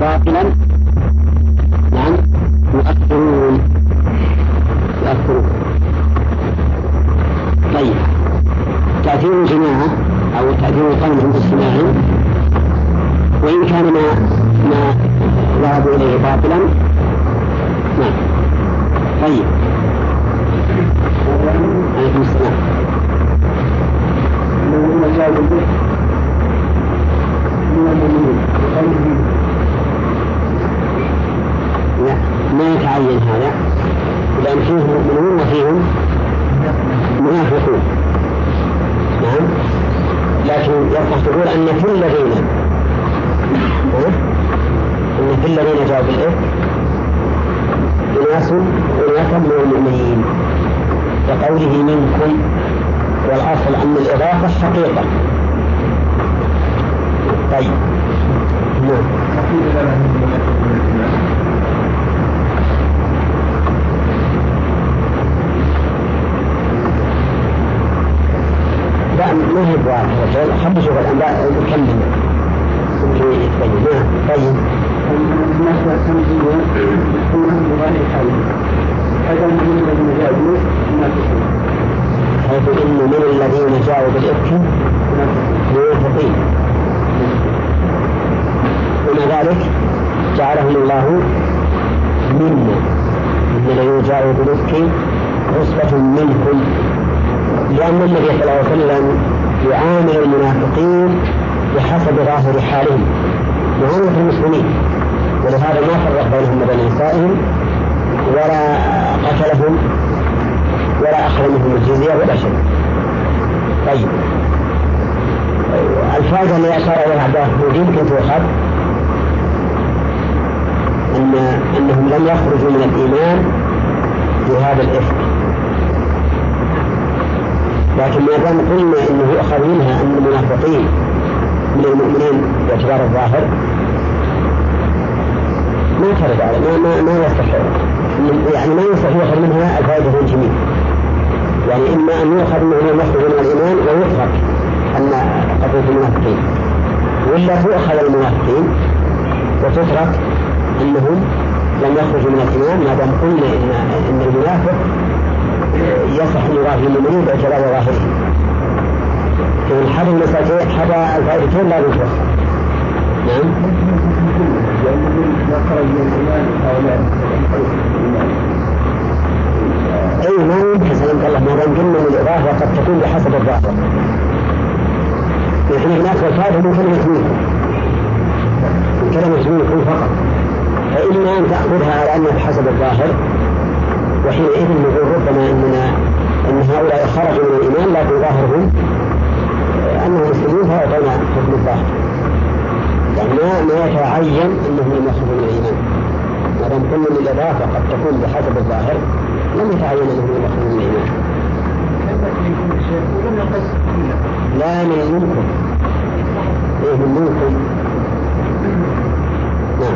باطلا خلي نكمل يمكن يتبين نعم طيب. المسألة التنزيل يكون بغير حال هذا من الذين جاءوا حيث إن من الذين جاءوا بالإفك منافقين ومع ذلك جعلهم الله منا من الذين جاءوا بالإفك عصبة منكم. لأن النبي صلى الله عليه وسلم يعامل المنافقين بحسب ظاهر حالهم معاملة المسلمين. ولهذا ما فرق بينهم وبين نسائهم ولا قتلهم ولا أخذ منهم الجزية ولا شيء. طيب. الفائدة اللي أشار إليها عبد الله يمكن تؤخذ أن أنهم لم يخرجوا من الإيمان بهذا الإفك. لكن ما دام قلنا أنه يؤخذ منها أن المنافقين من المؤمنين باعتبار الظاهر ما ترد على ما ما, ما يصح يعني ما يصح يؤخذ منها الفائدة الجميل يعني إما أن يؤخذ منه يخرج من الإيمان ويترك أن قضية المنافقين. ولا تؤخذ المنافقين وتترك أنهم لم يخرجوا من الإيمان ما دام قلنا إن إن المنافق يصح يراه المؤمنين باعتبار ظاهره في حد المسألتين حد الفائدتين لا يتوخى نعم. أي ما يمكن سلمك الله ما دام قلنا الاضافه قد تكون بحسب الظاهر نحن هناك الفائده من كلمة منكم من كلمة منكم فقط. فإما أن تأخذها على أنها بحسب الظاهر. وحينئذ نقول ربما إننا إن هؤلاء خرجوا من الإيمان لكن ظاهرهم أنهم مسلمون فيعطون حكم الظاهر يعني ما ما يتعين أنهم لم يخرجوا من الإيمان. ما دام ان الإضافة قد تكون بحسب الظاهر لم يتعين أنهم لم يخرجوا من الإيمان. لا من منكم إيه من منكم نعم.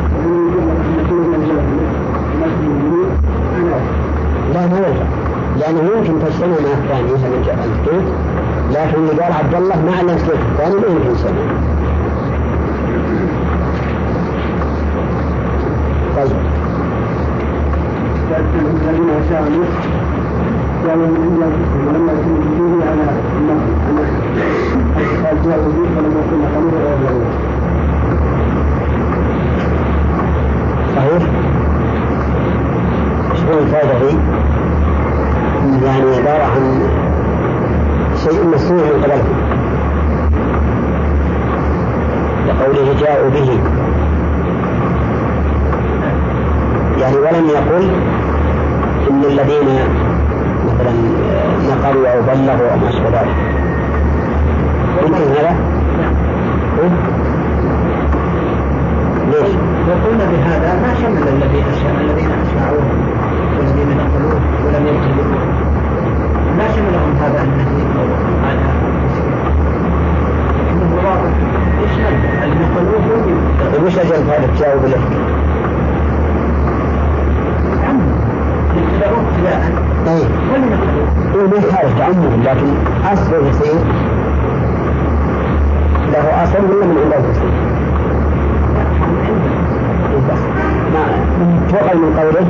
لا ما يرجع لأنه يمكن تجتمع مع الثاني مثلا الكيف لكن اللي قال عبد الله مع الكيف الثاني ما يمكن يسمع طيب. صحيح؟ شو الفائدة هي؟ يعني عبارة عن شيء مسموع من قبلهم لقوله جاءوا به. يعني ولم يقل إن الذين مثلا نقلوا أو بلغوا أو ما أشبه ذلك. يمكن هذا؟ ليش؟ لو قلنا بهذا ما شمل الذين الذين أشاعوه والذين نقلوه ولم يكتبوه ما شملهم هذا النهي أو هذا لكنه واضح. يشمل اللي نقلوه طيب وش أجل هذا تجاوب الإفك؟ عم ابتدأوه ابتداء طيب. ولم ينقلوه. إيه ما يخالف تعمد لكن أصله يصير له أصل ولا من عند التصريف؟ تؤخذ من قوله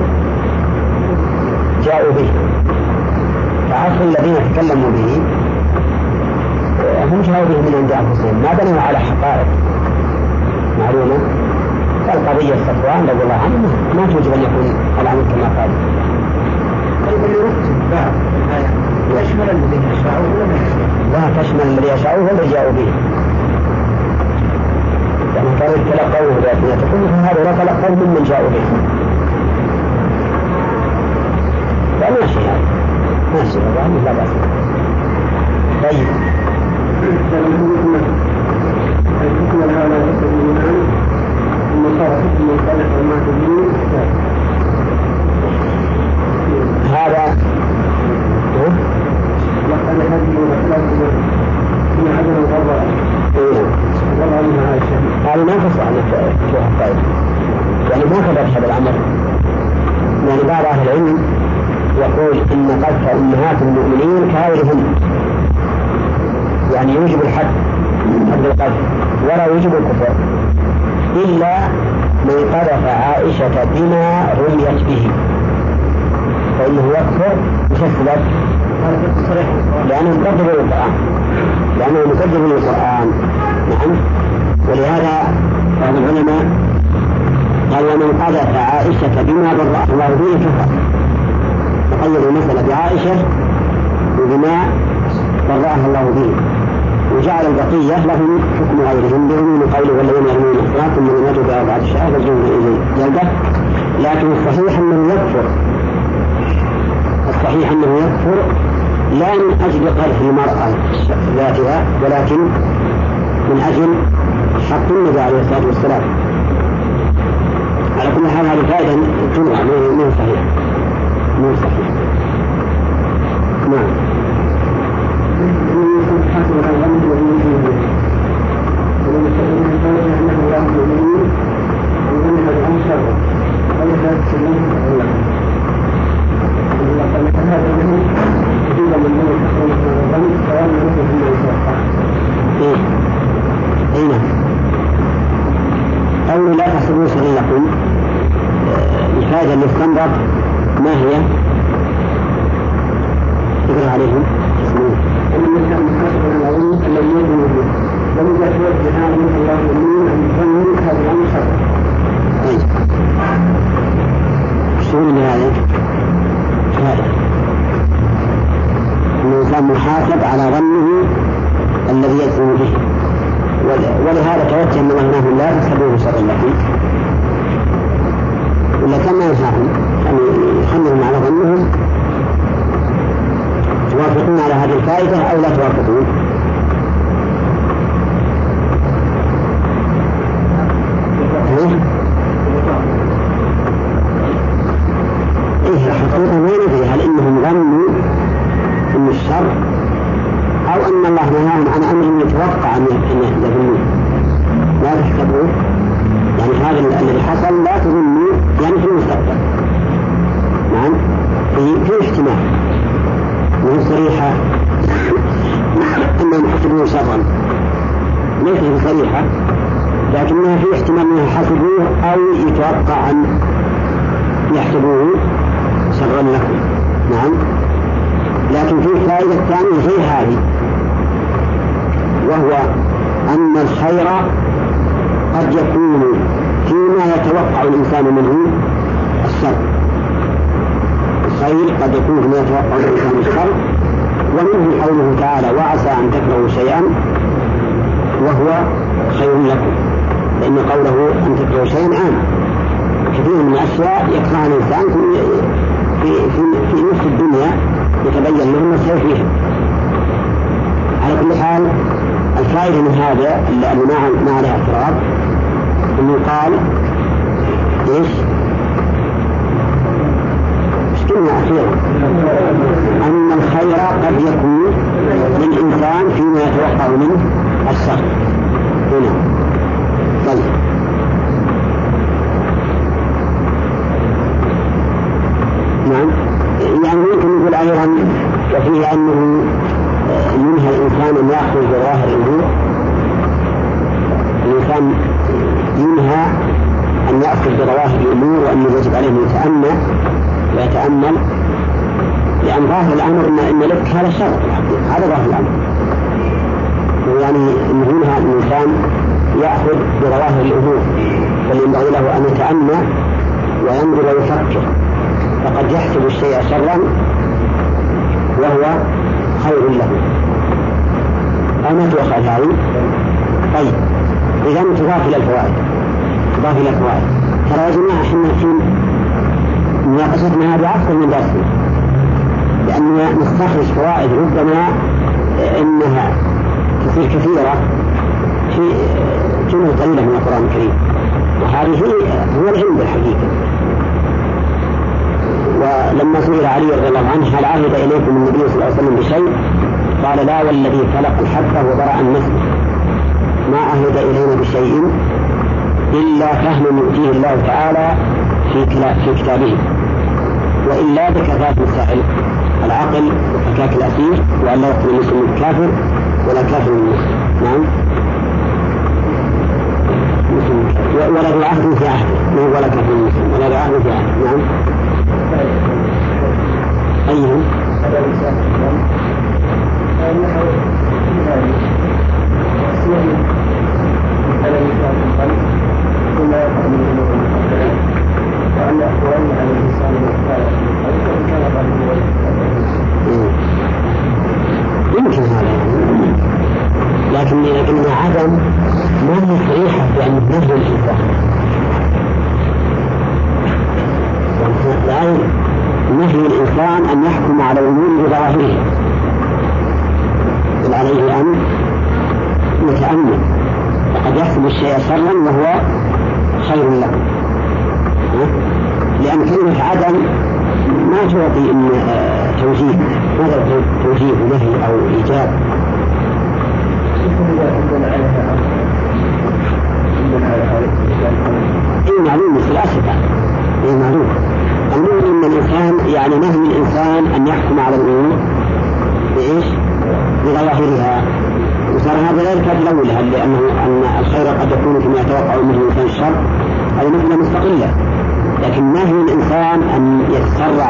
جاءوا به فأصل الذين تكلموا به هم جاءوا به من عند أنفسهم ما بنوا على حقائق معلومة فالقضية صفوان رضي الله عنه ما توجب أن يكون الأمر كما قال طيب بعض يشمل الذين يشاءون ولا لا تشمل الذي يشاءون والذي جاءوا به يعني كانوا يتلقوه بألسنتكم فهذا لا تلقوا ممن جاءوا به فماشي هذا ماشي هذا لا بأس. طيب. امهات المؤمنين كائرهن يعني يوجب الحد حد القذف ولا يوجب الكفر إلا من قذف عائشة بما رميت به. فانه يكفر بشكل لأنه مكذب للقرآن. لأنه مكذب للقرآن. نعم. ولهذا بعض العلماء قال ومن قذف عائشة بما برأ الله به كفر. تقيد المسألة بعائشة وبما برأها الله به وجعل البقية لهم حكم غيرهم بعموم قوله والذين يرمون المحصنات ثم لم يتوا بأربعة شهادة فاجلدوا إليه. جلدة لكن الصحيح أنه يكفر. الصحيح أنه يكفر. لا من أجل قذف المرأة ذاتها ولكن من أجل حق النبي عليه الصلاة والسلام. على كل حال هذه فائدة تنوع مو صحيح مو صحيح نعم حسب الغمد والمسلمين ولمستقيم الفوز انه لا صريحة لكنها في احتمال أنهم حسبوه أو يتوقع أن يحسبوه شرا لكم. نعم. لكن في فائدة ثانية غير هذه وهو أن الخير قد يكون فيما يتوقع الإنسان منه الشر. الخير قد يكون فيما يتوقع الإنسان الشر. ومنه قوله تعالى وعسى أن تكرهوا شيئا وهو خير لكم لأن قوله أن تكرهوا شيئا عام كثير من الأشياء يكرهها الإنسان في في في, نفس الدنيا يتبين له النصر فيها على كل حال الفائدة من هذا اللي ما ما عليه اعتراض إنه قال إيش؟ قلنا أخيرا؟ أن الخير قد يكون للإنسان فيما يتوقع منه الشر هنا طيب. نعم. يعني ممكن نقول أيضا وفيه أنه ينهى الإنسان أن يأخذ بظاهر الوجوه. الإنسان ينهى أن يأخذ بظواهر الأمور وأنه يجب عليه أن يتأمل ويتأمل. لأن ظاهر الأمر أن لك هذا شر هذا ظاهر الأمر. يعني أن هنا الإنسان يأخذ بظواهر الأمور بل ينبغي له أن يتأمل وينظر ويفكر. فقد يحسب الشيء شرا وهو خير له. أما تؤخذ هذه طيب إذا تضاف إلى الفوائد. تضاف إلى الفوائد. ترى يا جماعة إحنا في مناقشتنا هذه أكثر من درسنا لأننا نستخرج فوائد ربما إنها تصير كثيرة في جمل قليلة من القرآن الكريم. وهذه هو العلم بالحقيقة. ولما سئل علي رضي الله عنه هل عهد إليكم النبي صلى الله عليه وسلم بشيء؟ قال لا والذي خلق الحبة وبرأ النسل ما عهد إلينا بشيء إلا فهم يؤتيه الله تعالى في في كتابه. وإلا بكفاف مسائل العقل وفكاك الأسير وأن لا يقتل المسلم الكافر. ولا كافر نعم. ولا ذو عهد في عهد. ولا كافر ولا ذو عهد في عهد. نعم.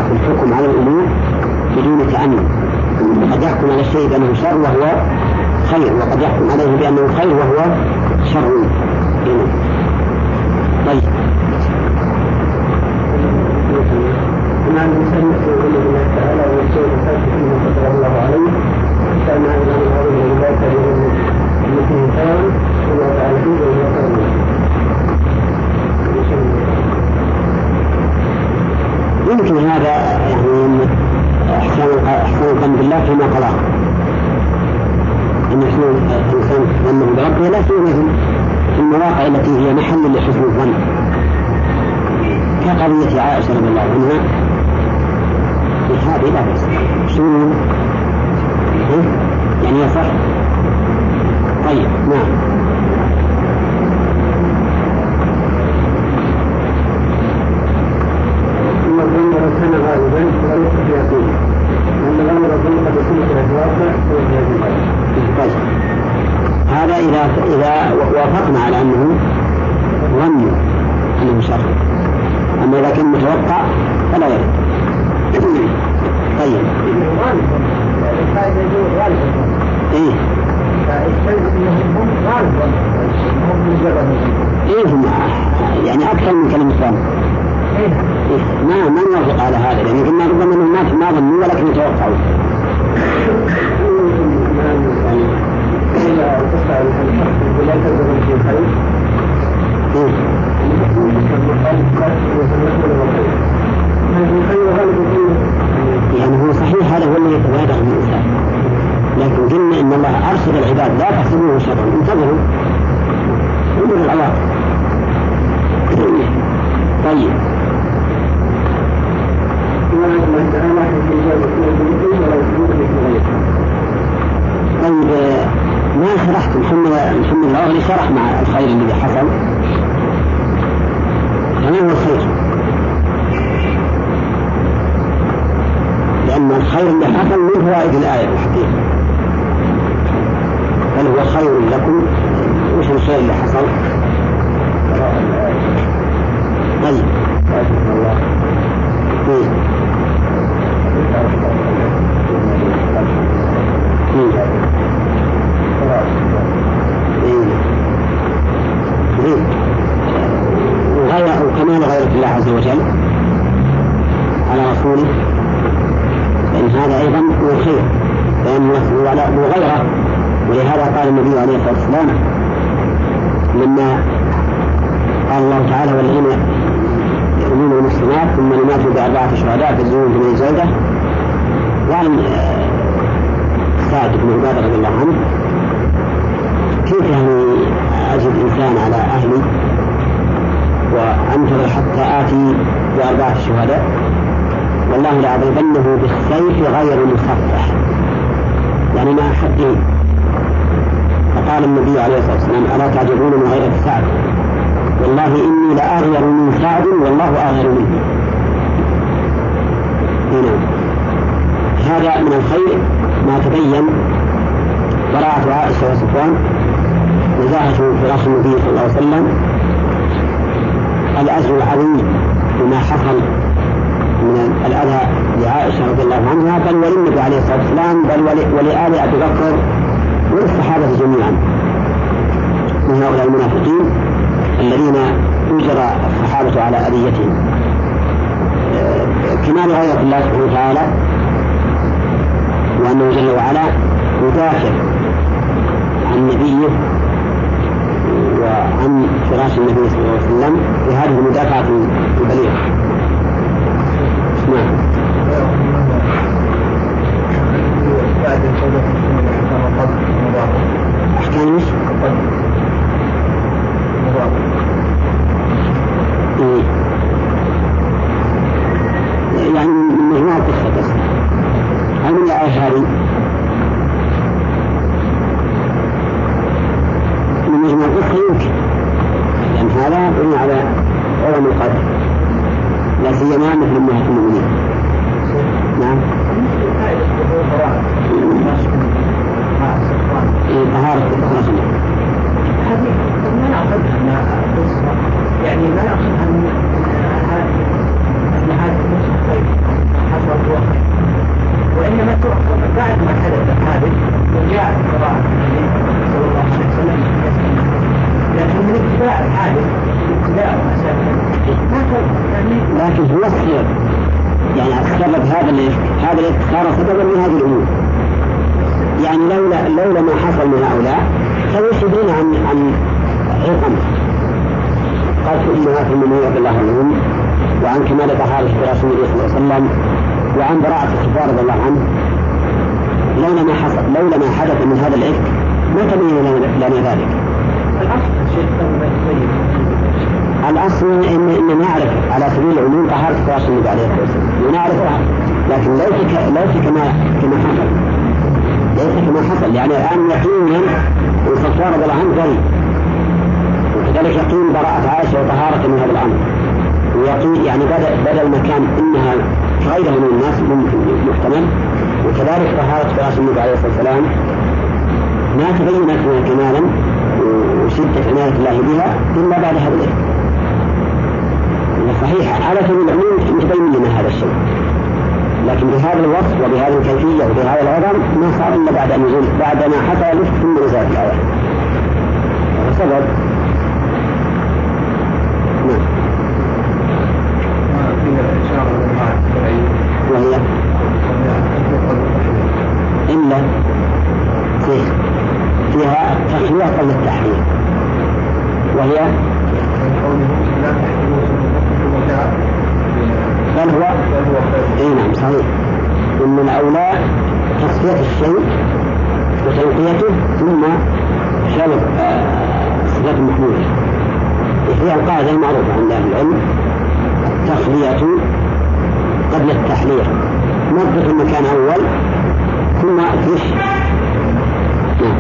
في الحكم على الأمور بدون تأمل. قد يحكم على الشيء بأنه شر وهو خير وقد يحكم عليه بأنه خير وهو شر. طيب. تعالى فيما الله عليه فيما قضاه ان يحسن الإنسان ظنه بربه لا سيما في المواقع التي هي محل لحسن الظن. كقضية عائشة رضي الله عنها هذه لا بأس. شنو؟ يعني يصح؟ طيب نعم الظن كان غالبا وليس في يقين لأن الأمر الظن قد يكون في الواقع طيب هذا إذا إذا وافقنا على أنه ظن شر أما إذا كان متوقع فلا يرد طيب. إيه. إيه يعني أكثر من كلمة ظن ما ما نوافق على هذا. لأن قلنا ربما أنهم ما ظنوا ولكن يتوقعوا. بأربعة شهداء في الزوج من الزوجة وعن سعد بن عبادة رضي الله عنه. كيف يعني أجد إنسان على أهلي؟ وأنتظر حتى آتي بأربعة شهداء. والله لأضربنه بالسيف غير مصفح. يعني ما حد فقال النبي عليه الصلاة والسلام ألا تعجبون من غيرة سعد؟ والله إني لأغير من سعد والله أغير منه هنا هذا من الخير ما تبين براءة عائشة وصفوان نزاهة فراش النبي صلى الله عليه وسلم الأجر العظيم بما حصل من الأذى لعائشة رضي الله عنها بل وللنبي عليه الصلاة والسلام بل ولآل أبي بكر وللصحابة جميعا. من هؤلاء المنافقين الذين أجر الصحابة على أذيتهم. كمال غيرة الله سبحانه وتعالى وأنه جل وعلا يدافع عن نبيه وعن فراش النبي صلى الله عليه وسلم في هذه المدافعة البليغة. نعم. هذا هذا صار سببا لهذه الأمور. يعني لولا لولا ما حصل من هؤلاء فيشهدون عن عن عقم قتل أمهات المؤمنين رضي الله عنهم وعن كمال طهارة رسول الله صلى الله عليه وسلم وعن براءة الكفار رضي الله عنه. لولا ما حصل لولا ما حدث من هذا الإفك ما تبين لنا ذلك. الأصل شيء الأصل إن إن نعرف على سبيل العموم طهارة فراش النبي عليه. الصلاة والسلام ونعرفها لكن ليس ليس كما كما حصل. ليس كما حصل. يعني الآن يقينا الصفوان رضي الله عنه بريء وكذلك يقين براءة عائشة وطهارة من هذا الأمر ويقين يعني بدل بدل ما كان إنها كغيرها من الناس محتمل. وكذلك طهارة فراش النبي عليه الصلاة والسلام ما تبينت كمالا وشدة عناية الله بها إلا بعد هذا الإثم صحيح على سبيل العموم تبين لنا هذا الشيء. لكن بهذا الوصف وبهذه الكيفية وبهذا العظم ما صار إلا بعد أن نزول بعد ما حصل ثم نزلت الآية. هذا سبب نعم وهي إلا فيه فيها التخلية قبل التحريم وهي بل هو اي نعم صحيح ان الاولى تصفيه الشيء وتنقيته ثم شرب صفات المحموله هي القاعدة المعروفة عند أهل العلم التخلية قبل التحلية. نظف المكان أول ثم افرش نعم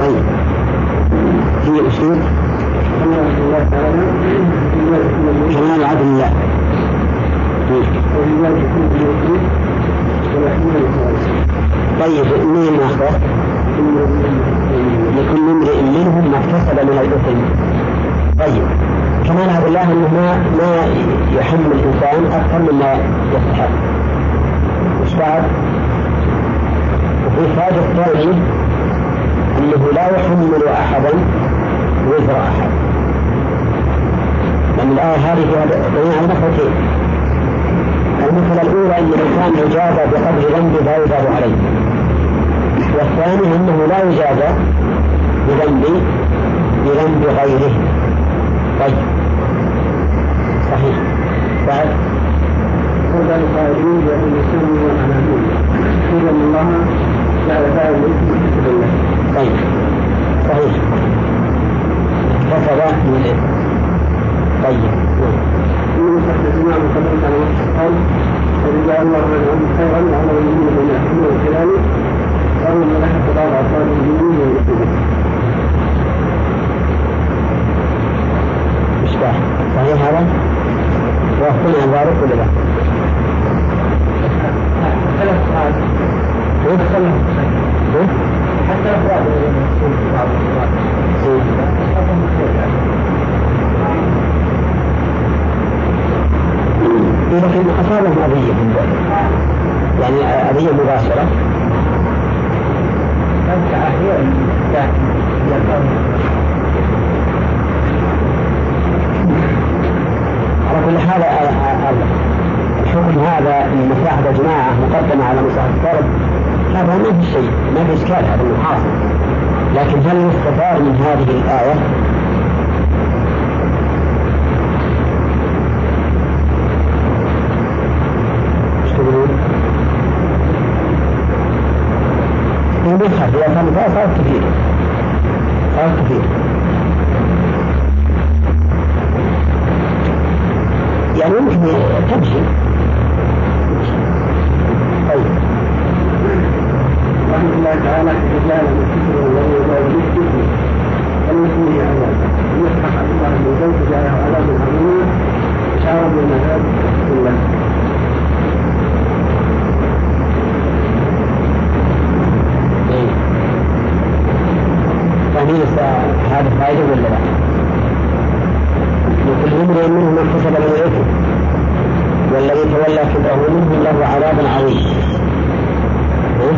طيب في أسلوب كمال عدل الله طيب مين ناخذ؟ لكل امرئ منهم ما اكتسب من الاثم طيب يحمل الإنسان أكثر مما يستحق وش بعد؟ وفي الفائدة الثاني أنه لا يحمل أحدا وزر أحد. لأن الآية هذه فيها بناء على نفرتين المسألة الأولى أن الإنسان يجازى بقدر ذنبه لا يجاب عليه. والثاني أنه لا يجازى بذنب بذنب غيره. طيب. بعد هذا القائلين بأن الأنانية قيل أن الله فاعل الإثم بالله طيب. صحيح. كفر من الإثم طيب. إنه تحت الجماعة مقدمة على وصف قال فإذا الله عن عبد خيرا وعلى المؤمنين من يحكمون خلاله قالوا لحق بعض أفراد المؤمنين ويكتبون مشباه صحيح هذا؟ وأخبرنا عن ذلك ولا لا؟ حتى لكن أصابهم أذية من ذلك يعني أذية مباشرة كانت أحيانا على كل حال الحكم هذا من مصلحة الجماعة مقدمة على مصلحة الفرد هذا ما في شيء ما في إشكال هذا حاصل لكن هل يستفاد من هذه الآية؟ خف إذا كان صار كثير. صار كثير. يعني يمكن تمشي طيب رحمه الله تعالى من عبد الله يعني هذا فائدة ولا لا؟ لكل امرئ منهم ما اكتسب من الاثم والذي تولى كبره منهم له عذاب عظيم ها؟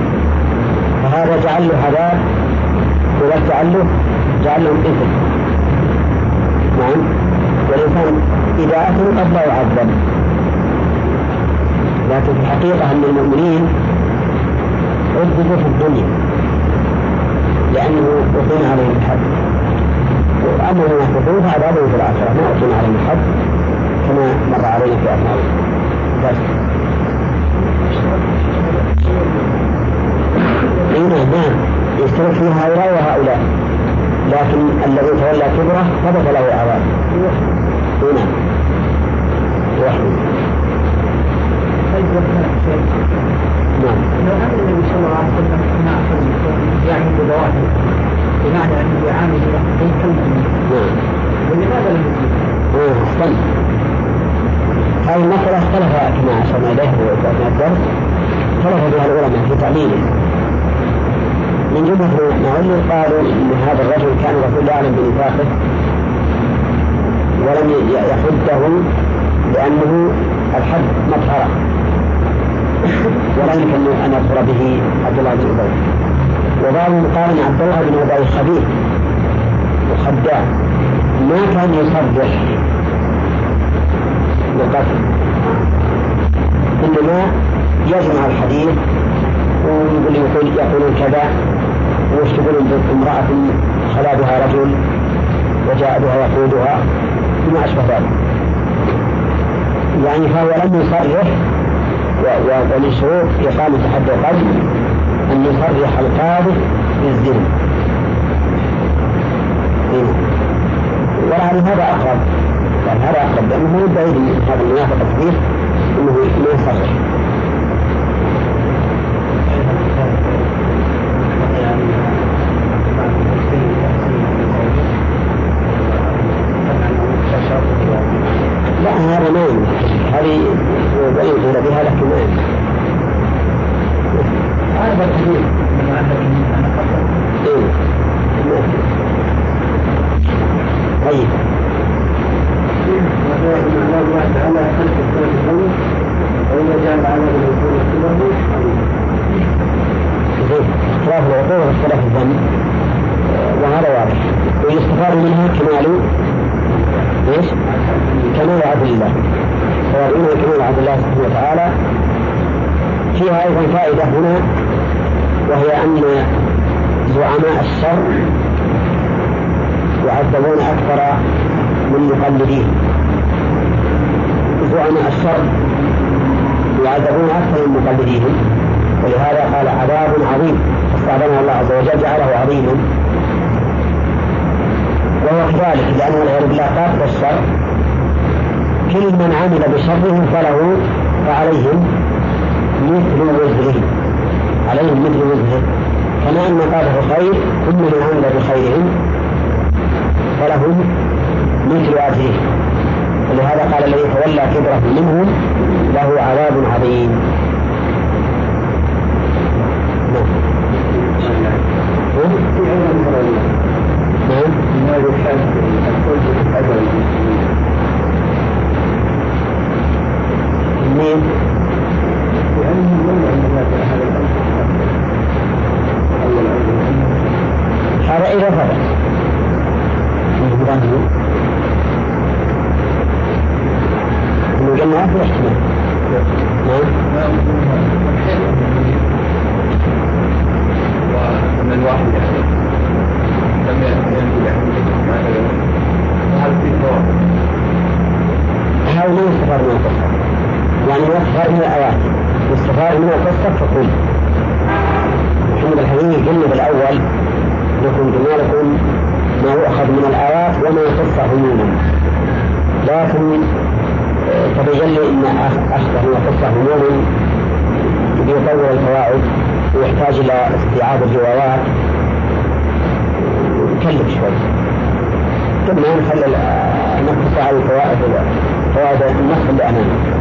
فهذا جعل له عذاب ولا جعل له جعل لهم اثم نعم. والإنسان إذا اثم قد لا يعذب لكن في الحقيقة ان المؤمنين عذبوا في الدنيا. لأنه أقيم عليهم الحد. واما المنافقون فعذابهم في الآخرة. ما أقيم عليهم الحد كما مر علينا في أثناء الدرس اي نعم يشترك فيه هؤلاء وهؤلاء. لكن الذي تولى كبره ثبت له اي نعم وحده نعم. لو أن النبي صلى الله عليه وسلم أثناء يعني بظواهر بمعنى أنه يعامل أي كلمة نعم. ولماذا لم يجيب؟ إيه احسنت هذه المسألة اختلف كما أشرنا إليه في الدرس اختلف فيها العلماء في تعليله من ما علم قالوا إن هذا الرجل كان الرسول يعلم بنفاقه ولم يحده لأنه الحد مطهرة. ولا يمكن أن يظهر به عبد الله بن أبي. وبعضهم قال أن عبد الله بن أبي خبيث وخداع ما كان يصرح بالقتل. إنما يجمع الحديث ويقول يقول يقولون كذا ويشتغلون بامرأة خلا بها رجل وجاء بها يقودها وما أشبه ذلك. يعني فهو لم يصرح ومن شروط إقامة حد القتل أن يصرح القاضي بالزنا ولعل هذا أقرب. يعني هذا أقرب لأنه ما يدعي من هذا المنافق فيه أنه ما يصرح. يمكن هذه وإن قيل بها لكن ما يمكن هذا الحديث. الله فيدعون يكرمون عبد الله سبحانه وتعالى. فيها أيضا فائدة هنا وهي أن زعماء الشر يعذبون أكثر من مقلدين. زعماء الشر يعذبون أكثر من مقلديهم ولهذا قال عذاب عظيم. استعمله الله عز وجل جعله عظيما. وهو كذلك لأن والعياذ بالله قاتل الشر. كل من عمل بشره فله فعليهم مثل وزره. عليهم مثل وزره. كما أن قاله خير كل من عمل بخير فله مثل أجره. ولهذا قال الذي تولى كبره منهم له عذاب عظيم. نعم. نعم. نعم. يحتاج إلى استيعاب الروايات. يكلف شوي. طيب، ثم نخلي نقص على الفوائد فوائد النص اللي امامك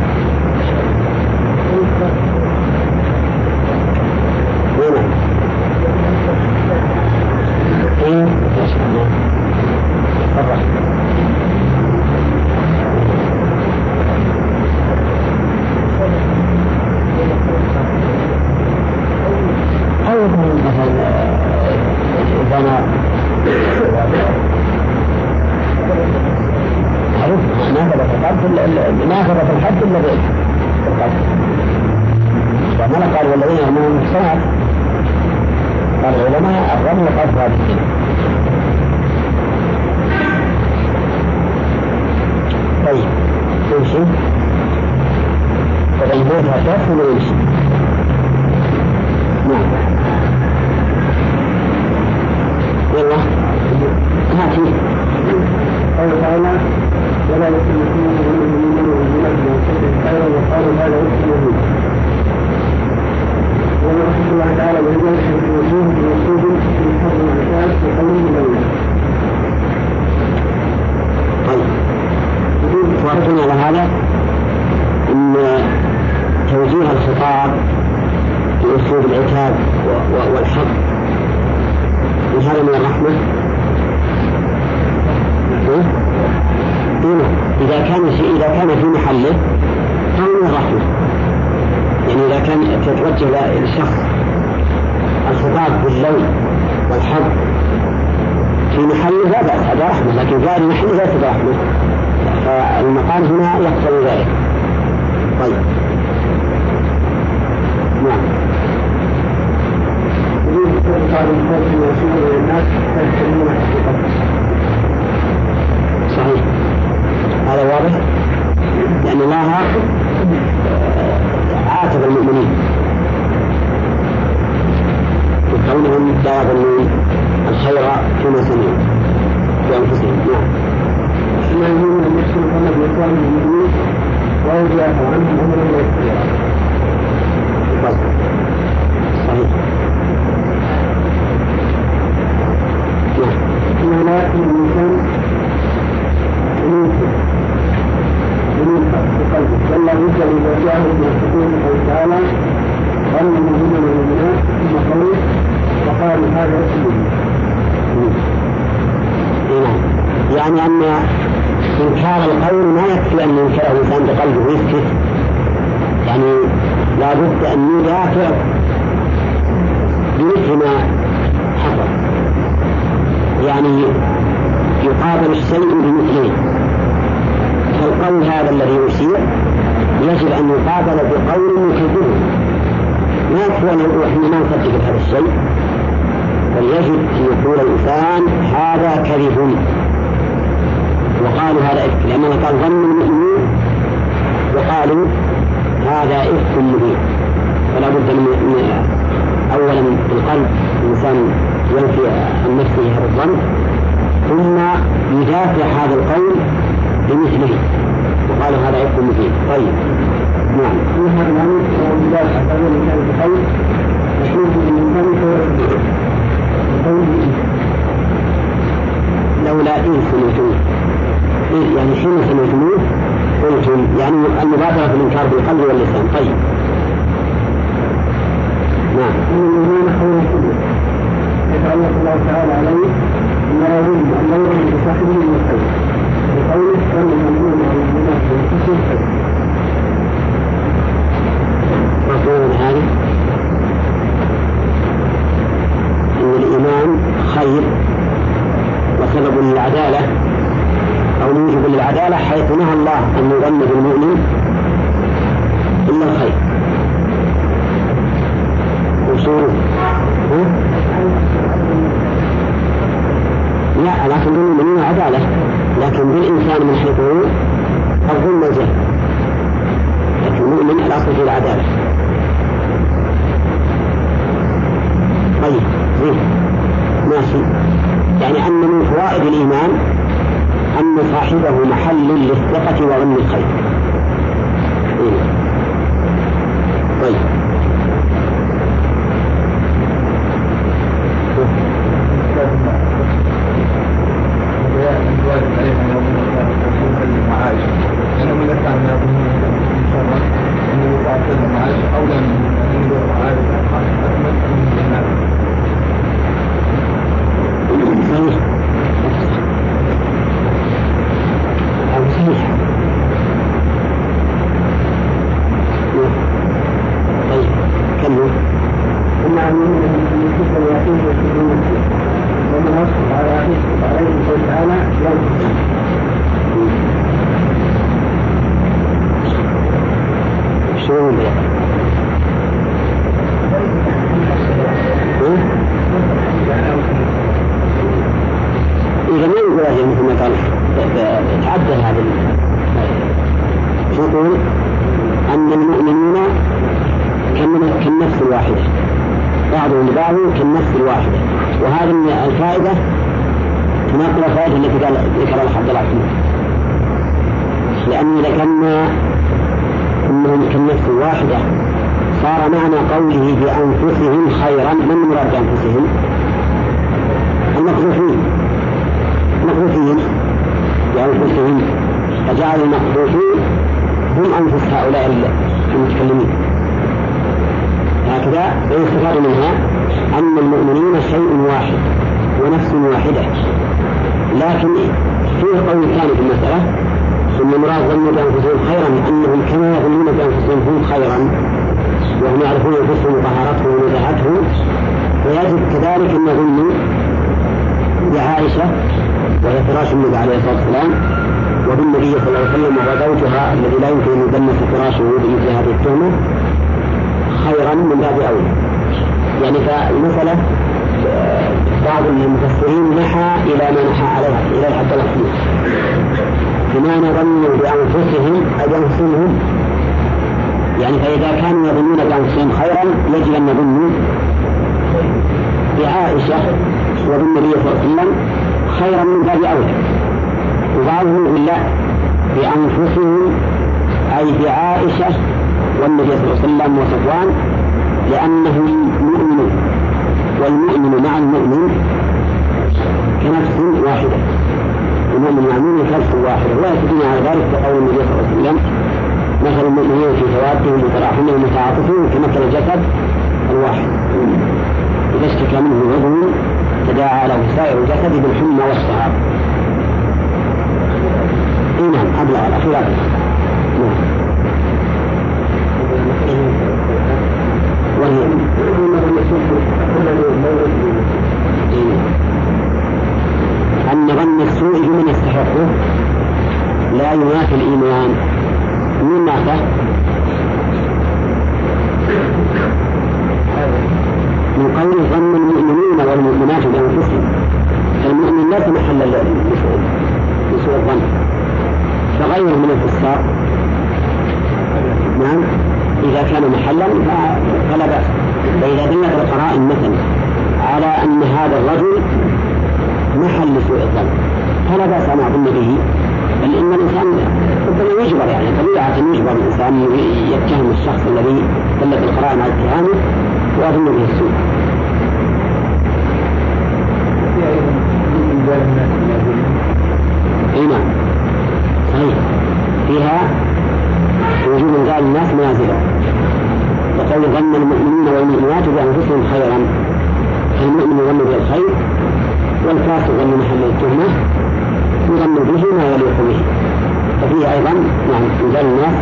Thank you. لا لكن جار محل نحن ما نصدق هذا الشيء بل يجب أن يقول الإنسان هذا كذب. وقالوا هذا إفك لأنه قال ظن المؤمنين وقالوا هذا إفك مبين. فلا بد من أولا القلب الإنسان ينفي عن نفسه هذا الظن ثم يدافع هذا القول بمثله. وقال هذا إفك مبين. طيب نعم. لولا إن سمعتموه يعني حين سمعتموه قلتم يعني المبادرة في الإنكار بالقلب واللسان طيب نعم يتعلق الله تعالى عليه ما يظن أن لا يظن بصاحبه من الخير بقوله كان المؤمنون على الناس الإيمان خير وسبب للعدالة أو موجب للعدالة حيث نهى الله أن يظن بالمؤمن إلا الخير. وصوله. لا لكن بالمؤمنين عدالة. لكن بالإنسان من حيث الظلم والجهل لكن المؤمن الأصل في العدالة صاحبه محل للثقة وظن الخير إيه. طيب صحيح أو صحيح طيب كمل ثم أن يكون اليقين في المسجد ومن وصف على أخيه عليه قول تعالى ينفع شنو اللي إذا ما يقول هذه مثل ما قال تعدل هذا يقول أن المؤمنين كالنفس الواحدة بعضهم لبعض كالنفس الواحدة وهذا من الفائدة تناقض الفائدة التي قال ذكرها عبد الله لأن إذا كان أنهم كالنفس الواحدة صار معنى قوله بأنفسهم خيرا من المراد بأنفسهم؟ المقذوفين المقذوفين بأنفسهم فجعل المقذوفين هم أنفس هؤلاء المتكلمين هكذا ويستفاد منها أن المؤمنين شيء واحد ونفس واحدة لكن فيه قول ثاني في المسألة ثم المراد ظنوا بأنفسهم خيرا أنهم كما يظنون بأنفسهم هم خيرا وهم يعرفون أنفسهم وطهارتهم ونزاهتهم فيجب كذلك أن يظنوا بعائشة وهي فراش النبي عليه الصلاة والسلام وبالنبي صلى الله عليه وسلم وهو زوجها الذي لا يمكن أن يدنس فراشه بمثل هذه التهمة خيرا من باب أولى يعني فالمسألة بعض المفسرين نحى إلى ما نحى عليه إلى الحد الأصلي بما ظنوا بأنفسهم أي بأنفسهم. هم يعني فإذا كانوا يظنون بأنفسهم خيرا يجب أن يظنوا بعائشة وبالنبي صلى الله عليه وسلم خيرا من باب أولى وبعضهم لا بأنفسهم أي بعائشة والنبي صلى الله عليه وسلم وصفوان لأنهم مؤمنون والمؤمن مع المؤمن كنفس واحدة. المؤمن مع المؤمن كنفس واحدة. ولا يستدين على ذلك بقول النبي صلى الله عليه وسلم مثل المؤمنين في توادهم وتراحمهم وتعاطفهم كمثل الجسد الواحد. إذا اشتكى منه عضو تداعى له سائر الجسد بالحمى والسهر اي نعم ابلغ الاخير نعم. وهي أن ظن السوء بمن يستحقه لا ينافي الإيمان. من قوله ظن المؤمنون والمؤمنات بأنفسهم. المؤمن ليس محل لسوء الظن. فغيره من الفساق. نعم. إذا كان محلا فلا بأس. فاذا دلت القرائن مثلا على أن هذا الرجل محل لسوء الظن. فلا بأس أن أظن به. بل إن الإنسان ربما يجبر يعني طبيعة يجبر الإنسان يتهم الشخص الذي دلت القرائن على اتهامه. ويظن به السوء. اي نعم صحيح فيها وجود انزال الناس منازلهم وقول ظن المؤمنين والمؤمنات بأنفسهم خيرا. فالمؤمن يظن بالخير والكافر ظن محل التهمة يظن به ما يليق به. ففيه أيضا نعم انزال الناس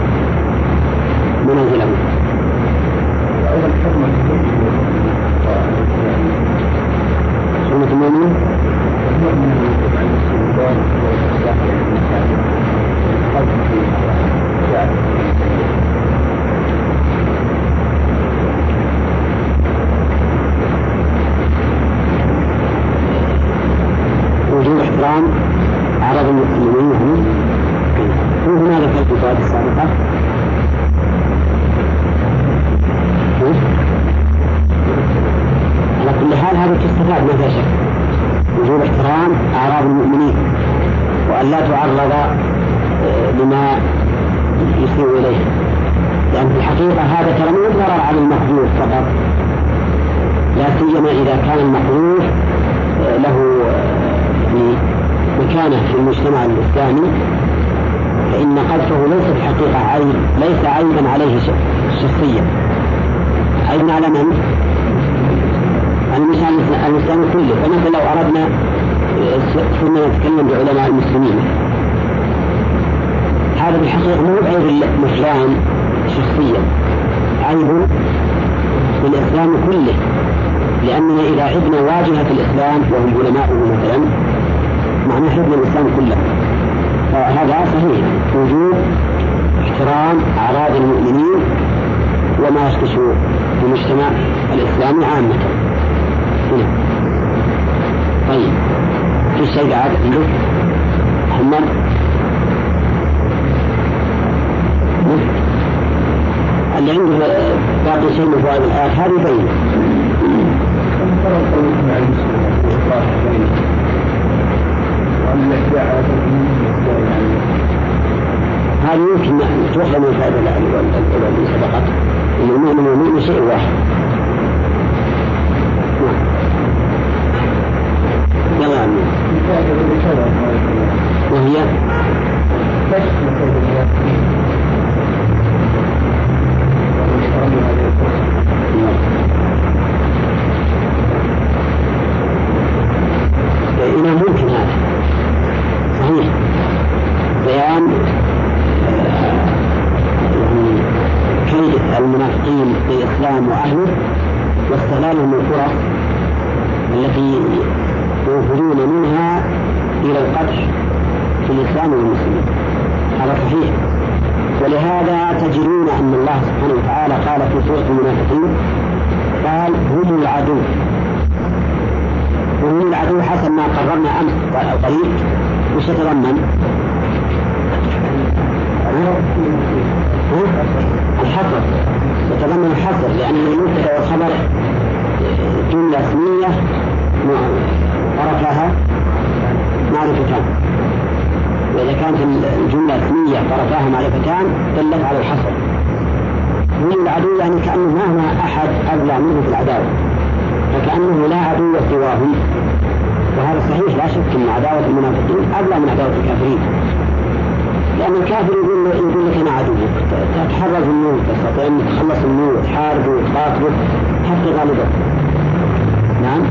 ما فيها شك وجوب احترام أعراض المؤمنين. وأن لا تعرض لما يسيء إليه. لأن في الحقيقة هذا مو ضرر على المخلوق فقط. لا سيما إذا كان المخلوق له يعني مكانة في المجتمع الإسلامي. فإن قذفه ليس في الحقيقة عيب ليس عيبا عليه شخصيا. عيبا على من؟ المسلم كله. فمثلا لو أردنا ثم نتكلم بعلماء المسلمين. هذا بالحقيقة مو عيب لفلان شخصيا. عيب للإسلام كله. لأننا إذا عبنا واجهة الإسلام وهم علماؤه مثلا معناه حفظ الإسلام كله. فهذا صحيح. وجود احترام أعراض المؤمنين وما يختص بالمجتمع الإسلامي عامة. هنا طيب في بعد عندك؟ محمد؟ اللي عنده باقي شيء من فوائد الآيات هذه بين هذه يمكن تؤخذ من الفائدة التي سبقت. أن المؤمن والمؤمن شيء واحد. وهي قررنا أمس قريب وش يتضمن؟ الحصر يتضمن الحصر لأن المبتدأ والخبر جملة اسمية طرفها معرفتان. وإذا كانت الجملة اسمية طرفاها معرفتان دلت على الحصر من العدو يعني كأنه مهما أحد أبلع منه في العداوة. فكأنه لا عدو سواهم وهذا صحيح لا شك أن عداوة المنافقين أبلع من عداوة الكافرين. لأن الكافر يقول يقول لك أنا عدوك. تتحرز النور تستطيع أن تخلص النور تحاربه وتقاتله حتى غالبه نعم.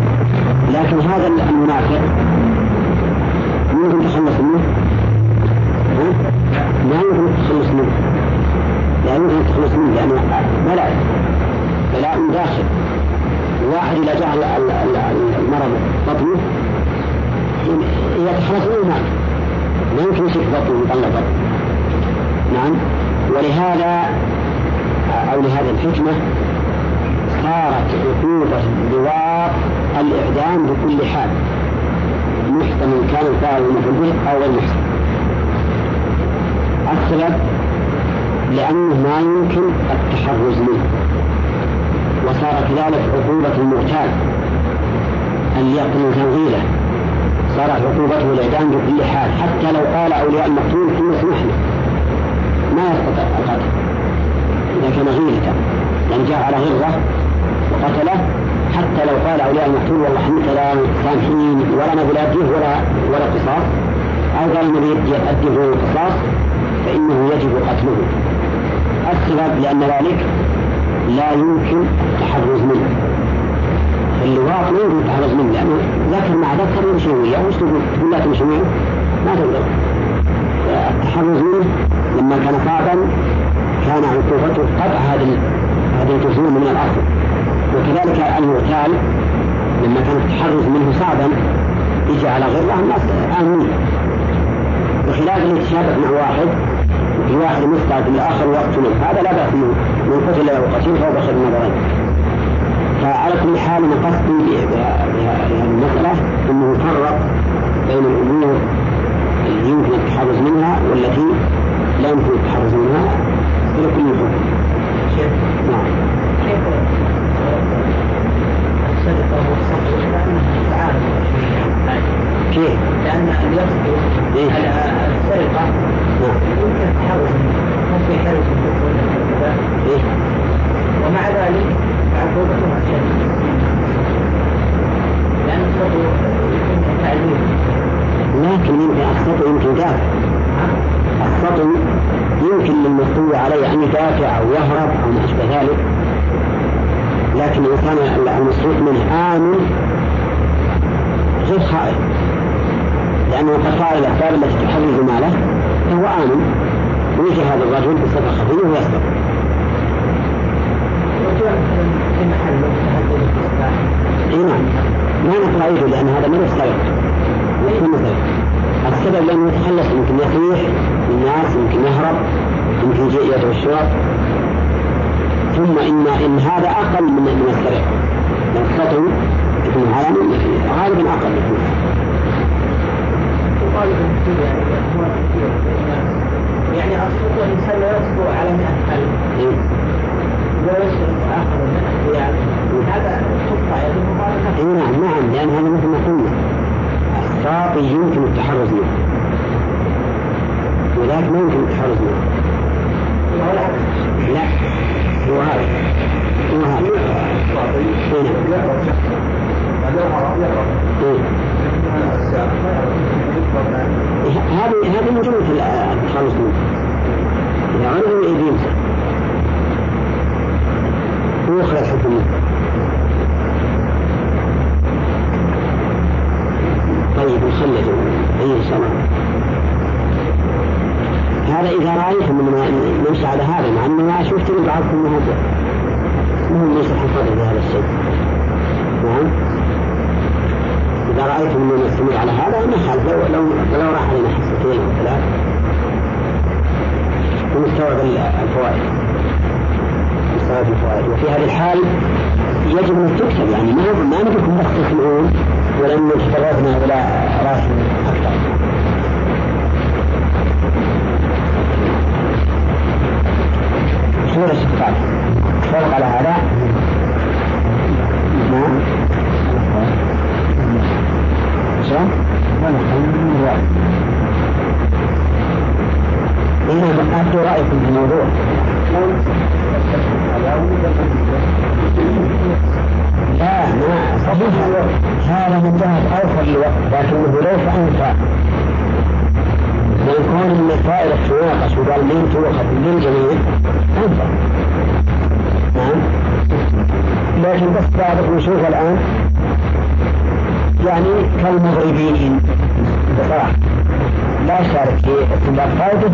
لكن هذا المنافق يمكن تخلص منه لا يمكن تخلص منه لا يمكن تخلص منه لأنه بلاء بلاء داخل. واحد إذا جاء المرض بطنه يتخلص منه ما يمكن يشك بطنه بطنه نعم. ولهذا أو لهذه الحكمة صارت عقوبة اللواط الإعدام بكل حال. محتمل كان الفاعل المفعول به أو غير محسن السبب لأنه ما يمكن التحرز منه. وكذلك عقوبة المغتال. أن يقتل تنغيله صارت عقوبته الإعدام بكل حال. حتى لو قال أولياء المقتول ثم سمحنا ما يستطيع القتل. إذا كان غيلة يعني جاء على غرة وقتله. حتى لو قال أولياء المقتول والله إحنا لا سامحين ولا نبي لا ولا ولا قصاص. أو قال النبي أديه القصاص فإنه يجب قتله. السبب لأن ذلك لا يمكن التحرز منه. اللواط ما يمكن التحرز منه لأنه ذكر مع ذكر يمشي وياه وش تقول تقول لا تمشي معه ما تقدر. التحرز منه لما كان صعبا كان عقوبته قطع هذه هذه الجسوم من الأرض. وكذلك المغتال لما كان التحرز منه صعبا يجي على غرة الناس آمنين. بخلاف اللي يتشابه مع واحد في واحد مستعد للآخر ويقتله هذا لا بأس منه. من قتل وقتل فهو بخير النظرين فعلى كل حال أنا قصدي بهذه المسألة أنه يفرق بين الأمور التي يمكن التحرز منها والتي لا يمكن التحرز منها إلى كل حكم. نعم. كيف كيف؟ لأن اليصدق إيه؟ على السرقة. يمكن التحرز ممكن يحرز من إيه؟ ومع ذلك عقوبته أشد لأن السطو يمكن تعليم لكن يمكن السطو يمكن دافع السطو يمكن للمستوي عليه أن يدافع أو يهرب أو ما أشبه ذلك. لكن الإنسان المسروق منه آمن غير خائف لأنه قد فعل الأسباب التي تحرز ماله فهو آمن. ويجي هذا الرجل بصفة خفية ويسرق. إي نعم. ما ايده لأن هذا ما يستغرق يكون مثلا السبب لأنه يتخلص يمكن يطيح الناس يمكن يهرب يمكن يجي يدعو الشرط ثم ان إن هذا أقل من من السرقة. لو يكون غالبا أقل يكون يعني أصل الإنسان لا يصبر على 100000 ويسرق آخر من يعني هذا تقطع المباركة اي نعم نعم لأن هذا مثل ما قلنا. الساقي يمكن التحرز منه. وذاك ما يمكن التحرز منه. لا. هو هذا. هو هذا. هذه هذه من جملة منه إذا عرض يجي يمسك ويخرج حكمه طيب نخلد. أي الله هذا إذا رأيتم من نمشي على هذا مع أنه ما شفت بعضكم هذا مهم ليس حفاظ بهذا الشيء. نعم. إذا رأيتم أنه يستمر على هذا خالف لو لو, لو راح علينا حصتين أو ثلاث. ونستوعب الفوائد. نستوعب الفوائد. وفي هذه الحال يجب أن تكتب يعني ما ما نبيكم بس تسمعون ولأن تطرقنا إلى رأس أكثر. سورة الصفات فوق على هذا. نعم. إنما أبدو رأيكم في الموضوع لا ما صحيح هذا جهة أوفر للوقت لكنه ليس أنفع لأن كون من فائدة تناقش وقال مين تؤخذ للجميع أنفع نعم لكن بس بعضكم يشوف الآن يعني كالمغربيين. بصراحة لا شارك في استنباط فائدة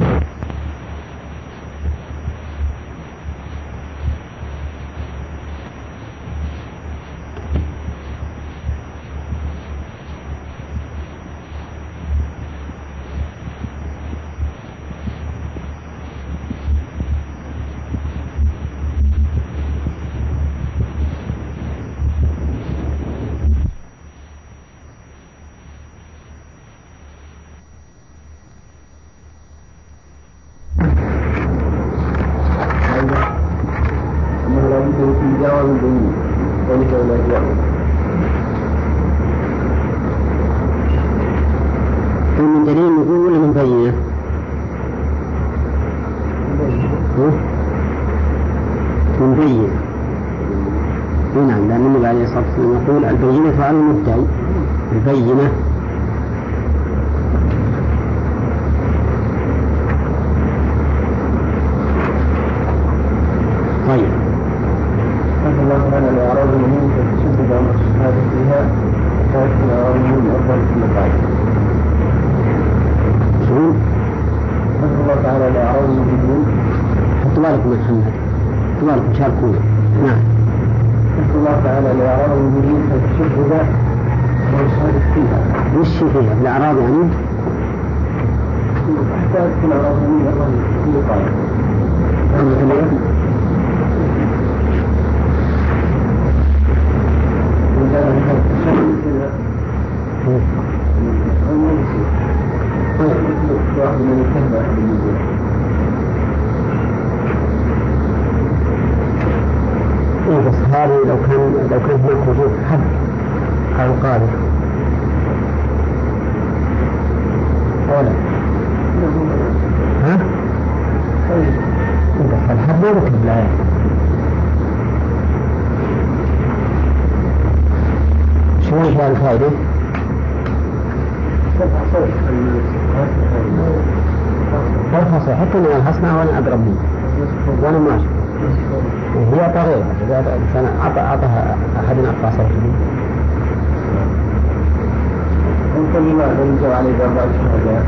بأربع شهادات؟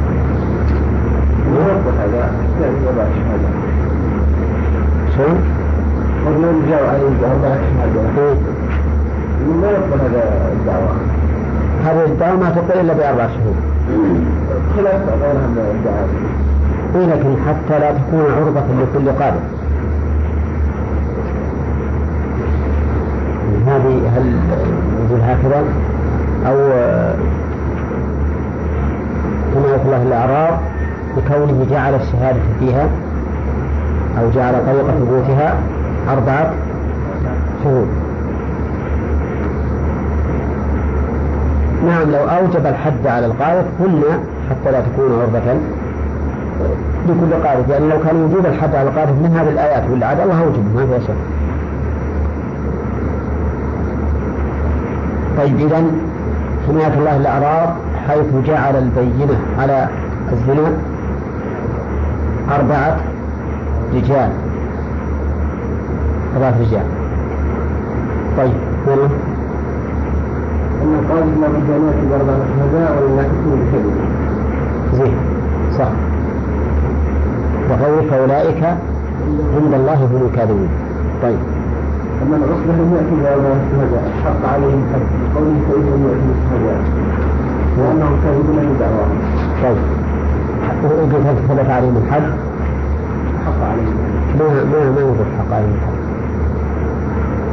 نربط هذا يحتاج أربع شهادات شلون؟ قلنا نجوا عليه شهادات إيه. ما يقبل هذا الدعوة هذه الدعوة ما تقبل إلا بأربع شهور خلاف غيرها من الدعوة إيه لكن حتى لا تكون عرضة لكل قادم هذه هل نقول هكذا أو يقول الله الأعراب بكونه جعل الشهادة فيها أو جعل طريقة ثبوتها أربعة شهور نعم لو أوجب الحد على القاذف قلنا حتى لا تكون عرضة لكل قاذف يعني لو كان وجوب الحد على القاذف من هذه الآيات عاد الله أوجبه ما فيها شك. طيب إذا حماية الله الأعراض حيث جعل البينة على الزنا أربعة رجال. أربعة رجال. طيب والله أن القاضي لا بد أن يأتي بأربع شهداء ولا تكون بكذب زين صح. وقوله فأولئك عند الله هم الكاذبون. طيب. أما العصبة لم يأتي بأربع شهداء حق عليهم حد قوله فإنهم يأتوا بالشهداء وأنهم كاذبون في دعواهم طيب. وإذا كان ثبت عليهم الحد حق عليهم ما ما ما يقول حق عليهم الحد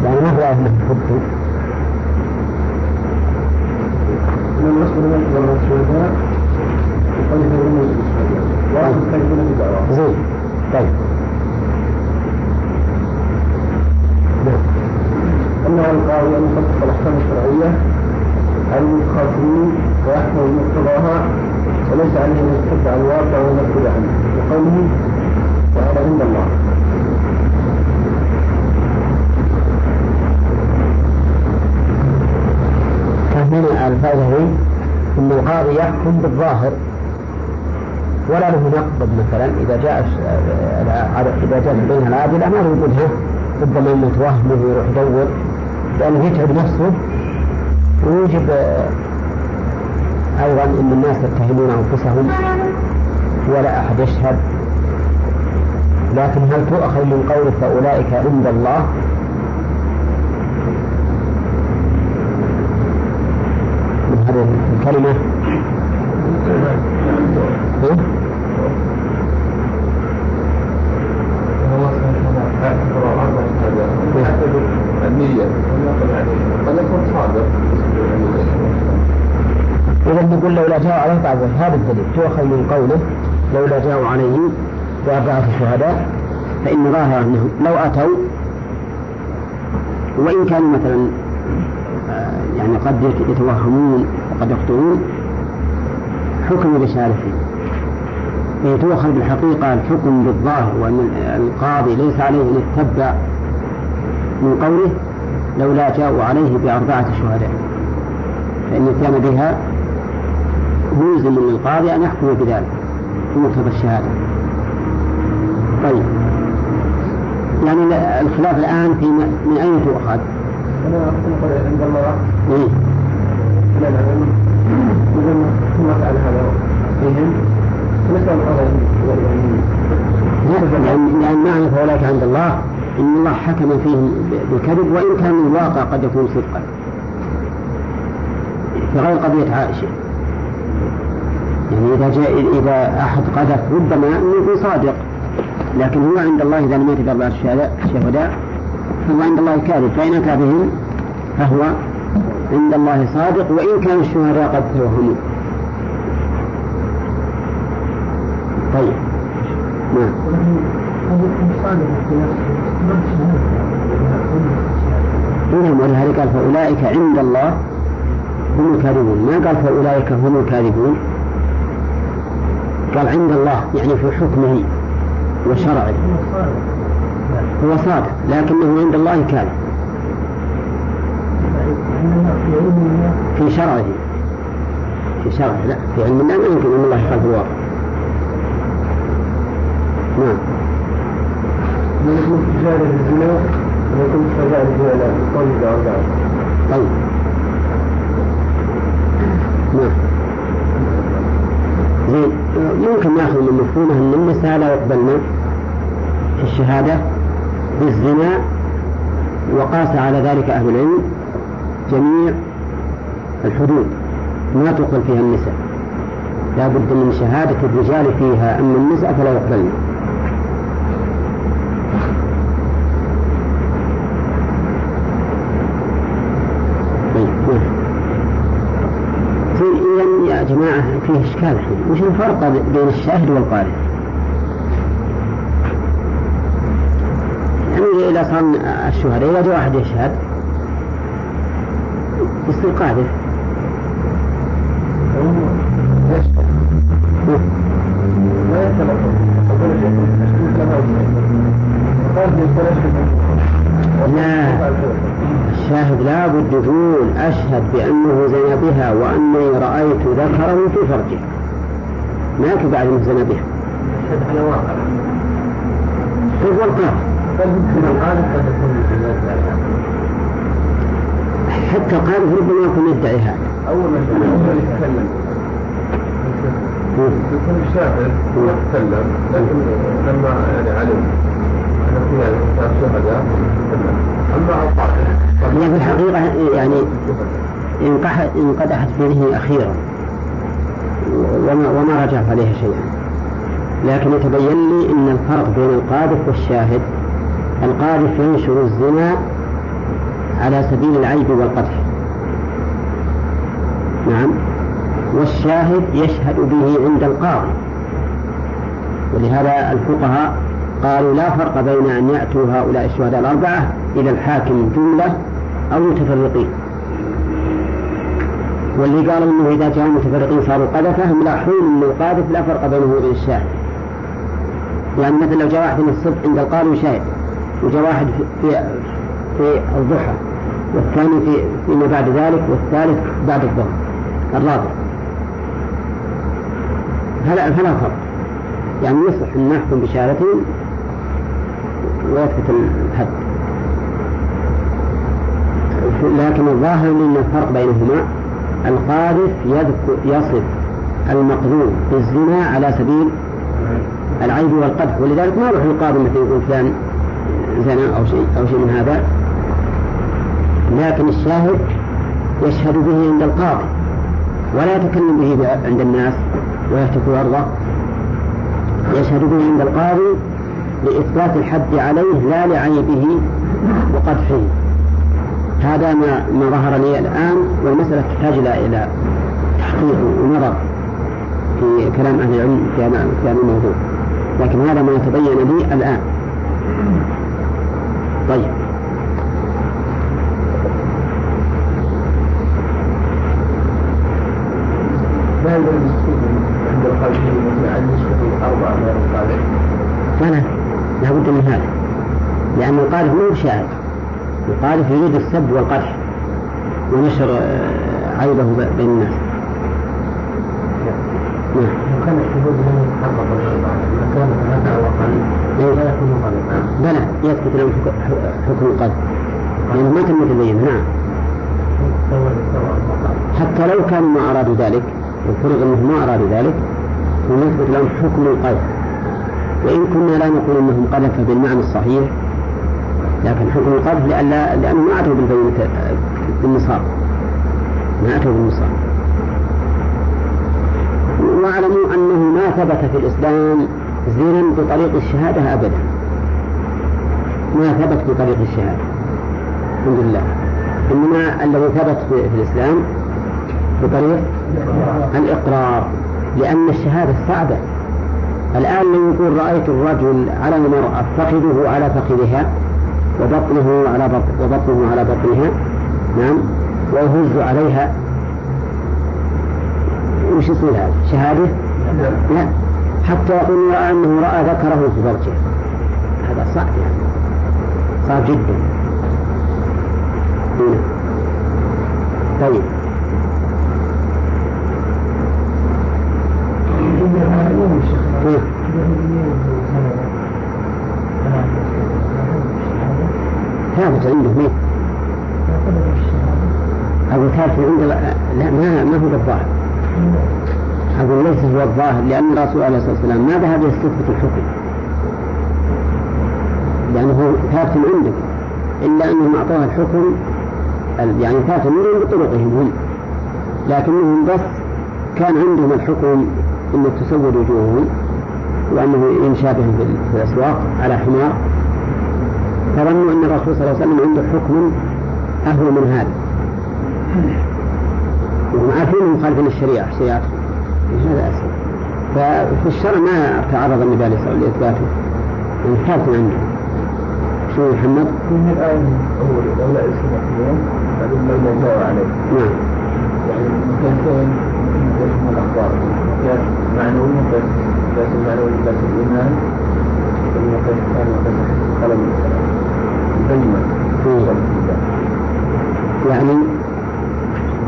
يعني ما بالشهداء وأنهم كاذبون في دعواهم زين. طيب. نعم. أنه القاضي أن يطبق الأحكام الشرعية المتخاصمين ويحكم بمقتضاها وليس عليه أن يتبع الواقع وينفذ عنه. وقوله تعالى عند الله. فهنا الفائدة هي أن القاضي يحكم بالظاهر. ولا له نقد مثلا. إذا جاء إذا جاء بين العادلة ما له يقولها ربما انه توهمه ويروح يدور. لأنه يتعب نفسه. ويوجب أيضا أن الناس يتهمون أنفسهم ولا أحد يشهد. لكن هل تؤخذ من قوله فأولئك عند الله؟ من هذه الكلمة إيه؟ الله سبحانه وتعالى أكبر أربع شهادات يحتاج النية قد يكون صادق إذا نقول لولا جاءوا عليه ذلك هذا الدليل تؤخذ من قوله لولا جاءوا عليه بأربعة شهداء فإن ظاهر أنهم لو أتوا وإن كانوا مثلا آه، يعني قد يتوهمون وقد يخطئون حكم بشهادتهم يعني تؤخذ بالحقيقة الحكم بالظاهر وأن القاضي ليس عليه أن يتبع من قوله لولا جاءوا عليه بأربعة شهداء فإن كان بها ملزم للقاضي أن يحكم بذلك في مقتضى الشهادة طيب يعني الخلاف الآن في من أين تؤخذ؟ أنا أقول عند الله إيه؟ لا لا ما فعل هذا فيهم نسأل يعني يعني معنى فولاك عند الله إن الله حكم فيهم بالكذب وإن كان الواقع قد يكون صدقا في غير قضية عائشة يعني إذا جاء إذا أحد قذف ربما يكون صادق. لكن هو عند الله إذا لم يأتي بأربعة شهداء فهو عند الله كاذب. فإن أتى بهم فهو عند الله صادق وإن كان الشهداء قد توهموا طيب. نعم. نعم ولهذا قال فأولئك عند الله هم الكاذبون. ما قال فأولئك هم الكاذبون؟ قال عند الله يعني في حكمه وشرعه. هو صادق لكنه عند الله كاذب. في شرعه. في شرعه لا. في علم الله ما يمكن أن الله يخالف الواقع. نعم. من الزنا ويكون الزنا. طيب طيب نعم زين ممكن ناخذ من مفهومه ان النساء لا يقبلن في الشهادة بالزنا وقاس على ذلك أهل العلم جميع الحدود. ما تقبل فيها النساء. لا بد من شهادة الرجال فيها أما النساء فلا يقبلن إذا يا جماعة فيه إشكال الحين وش الفرق بين الشاهد والقارئ؟ يعني إذا صار الشهداء إذا جاء واحد يشهد يصير قاذف لا الشاهد لا بد يقول أشهد بأنه زنى بها وأني رأيت ذكره في فرجه ما يكفي بعد أنه زنى بها. على واقع كيف والقاف حتى القاذف ربما يكون يدعي هذا. أول ما يتكلم. يكون الشاهد يتكلم لكن لما يعني علم أن فيها شهداء أما القاتل هي في الحقيقة يعني انقدحت في ذهني أخيرا. وما, وما رجعت عليها شيئا. لكن يتبين لي أن الفرق بين القاذف والشاهد القاذف ينشر الزنا على سبيل العيب والقدح نعم. والشاهد يشهد به عند القاضي. ولهذا الفقهاء قالوا لا فرق بين أن يأتوا هؤلاء الشهداء الأربعة إلى الحاكم جملة أو متفرقين. واللي قالوا إنه إذا جاءوا متفرقين صاروا قذفه ملاحظون إن القاذف لا فرق بينه وبين الشاهد. يعني مثلا لو جاء واحد من الصبح عند القاضي وشاهد وجاء واحد في في الضحى والثاني في فيما بعد ذلك والثالث بعد الظهر الرابع. فلا فلا فرق. يعني يصح أن نحكم بشهادتهم ويثبت الحد. لكن الظاهر أن الفرق بينهما القاذف يصف المقذوف بالزنا على سبيل العيب والقدح. ولذلك ما يروح القاضي مثل يقول فلان زنا أو شيء أو شيء من هذا. لكن الشاهد يشهد به عند القاضي ولا يتكلم به عند الناس ويهتك عرضه. يشهد به عند القاضي لإثبات الحد عليه لا لعيبه وقدحه. هذا ما ما ظهر لي الآن والمسألة تحتاج إلى إلى تحقيق ونظر في كلام أهل العلم في هذا الموضوع. لكن هذا ما تبين لي الآن. طيب. لا يوجد عند القلب لابد من هذا. لأن القارئ مو شاهد. يقاذف يريد السب والقدح ونشر آه، عيبه بين الناس. نعم. الشهود لم يتحقق وقل لا يكون بلى يثبت لهم حكم القذف لأنه ما تم تبين نعم. حتى لو كانوا ما أرادوا ذلك وفرض أنهم ما أرادوا ذلك ونثبت لهم حكم القذف وإن كنا لا نقول أنهم قذف بالمعنى الصحيح لكن حكم القذف لأن لأنه ما أتوا بالبينة بالنصاب. ما أتوا بالنصاب. واعلموا أنه ما ثبت في الإسلام زنا بطريق الشهادة أبدا. ما ثبت بطريق الشهادة. الحمد لله. إنما الذي ثبت في, الإسلام بطريق الإقرار لأن الشهادة صعبة. الآن لو يقول رأيت الرجل على المرأة فخذه على فخذها وبطنه على بطن وبطنه على بطنها. نعم. ويهز عليها. وش يصير هذا؟ شهادة؟ لا. حتى يقول أنه رأى ذكره في فرجه. هذا صعب يعني. صعب جدا. هنا. طيب ثابت عنده مين؟ أبو ثابت عنده لا ما ما هو بالظاهر أقول ليس هو الظاهر لأن الرسول عليه الصلاة والسلام ما ذهب يستثبت الحكم لأنه ثابت عندك إلا أنهم أعطوها الحكم يعني ثابت عندهم بطرقهم هم. لكنهم بس كان عندهم الحكم أنه تسود وجوههم وأنه يمشى بهم في الأسواق على حمار. فظنوا أن الرسول صلى الله عليه وسلم عنده حكم أهون من هذا. وهم عارفين مخالفين الشريعة شريعتهم. هذا أسهل. ففي الشرع ما تعرض النبي عليه الصلاة والسلام لإثباته يعني ثابت عنده. شو محمد؟ من الآية الأول لولا اسم مخلوق هذا الموضوع عليه. نعم. يعني من الأخبار. معنوي المعنوي الإيمان. الثاني يعني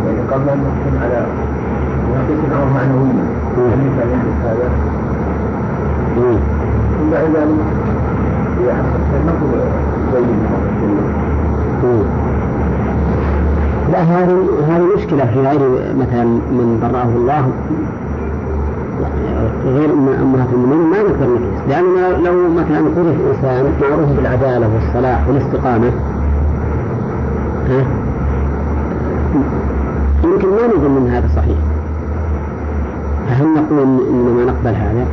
يعني قبل أن نحكم على معنويا. هل كان يحدث هذا؟ ثم بعد ذلك لا هذه هذه مشكلة في غير مثلا من برأه الله. غير أمهات المؤمنين ما نقدر نقيس لأننا لو مثلا قذف إنسان معروف بالعدالة والصلاح والاستقامة ها يمكن ما نظن أن هذا صحيح. فهل نقول إننا نقبل هذا؟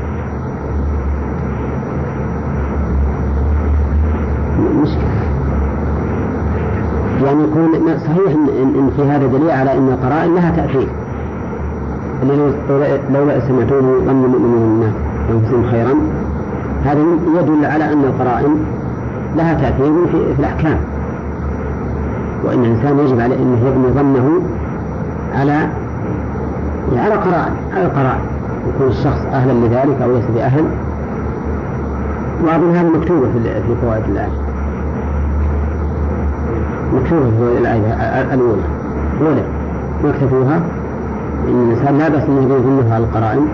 مشكلة. يعني يكون صحيح إن, إن في هذا دليل على أن القرائن لها تأثير. لولا سمعتونه ظن المؤمنون أنفسهم خيرا. هذا يدل على أن القرائن لها تأثير في, في الأحكام. وأن الإنسان يجب عليه أنه يبني ظنه على على قرائن على القرائن يكون الشخص أهلا لذلك أو ليس بأهل؟ وأظن هذه مكتوبة في فوائد الآية. مكتوبة في الآية الأولى. أولى ما كتبوها إن الإنسان لا بأس أن ظنه على القرائن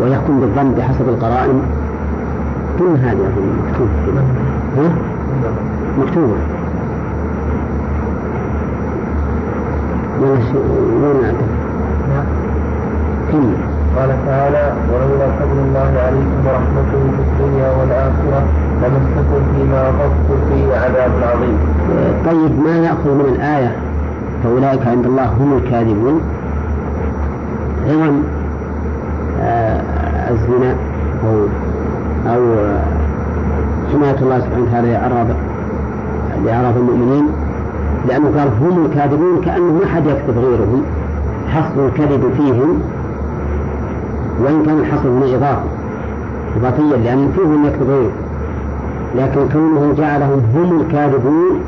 ويحكم بالظن بحسب القرائن. كل هذه مكتوبة ها؟ مكتوبة. وين قال تعالى ولولا فضل الله عليكم ورحمته في الدنيا والآخرة لمسكم فيما أخذتم فيه عذاب عظيم. طيب ما نأخذ من الآية؟ فأولئك عند الله هم الكاذبون. عظم آه الزنا أو أو حماية الله سبحانه وتعالى لأعراض لأعراض المؤمنين لأنه قال هم الكاذبون كأنه ما حد يكذب غيرهم. حصر الكذب فيهم وإن كان الحصر هنا إضافة إضافيا لأن فيهم يكذب غيره لكن كونه جعلهم هم الكاذبون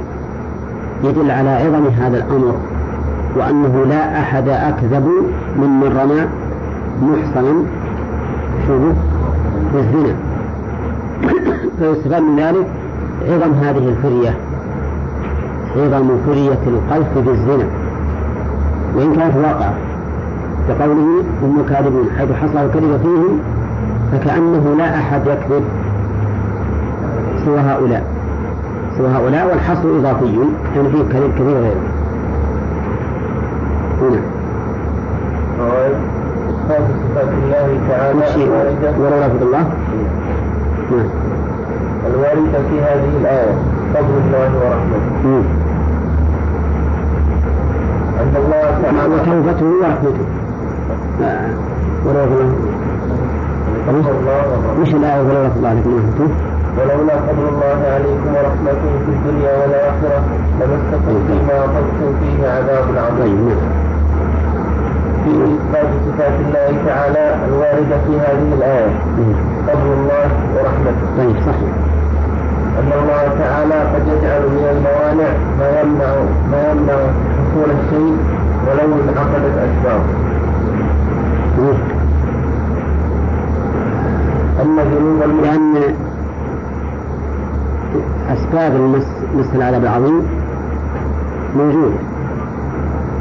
يدل على عظم هذا الأمر وأنه لا أحد أكذب ممن رمى محصنا شوفوا بالزنا فيستفاد من ذلك عظم هذه الفرية عظم فرية القذف بالزنا. وإن كانت واقعة كقوله هم كاذبون حيث حصل الكذب فيهم فكأنه لا أحد يكذب سوى هؤلاء. سوى هؤلاء والحصر إضافي يعني فيه كذب كثير غيره. هنا. صفات الله تعالى الله. نعم. الواردة في هذه الآية. فضل الله ورحمته. وتوبته ورحمته ولا مش الآية ولا لفظ الله لكن رحمته ولولا فضل الله عليكم ورحمته في الدنيا والآخرة لمسكم فيما أخذتم فيه عذاب عظيم في إثبات صفات الله تعالى الواردة في هذه الآية. فضل الله ورحمته. طيب صحيح. أن الله تعالى قد يجعل من الموانع ما يمنع ما يمنع حصول الشيء ولو انعقدت أسبابه. أن ذنوب لأن أسباب المس مس العذاب العظيم موجودة.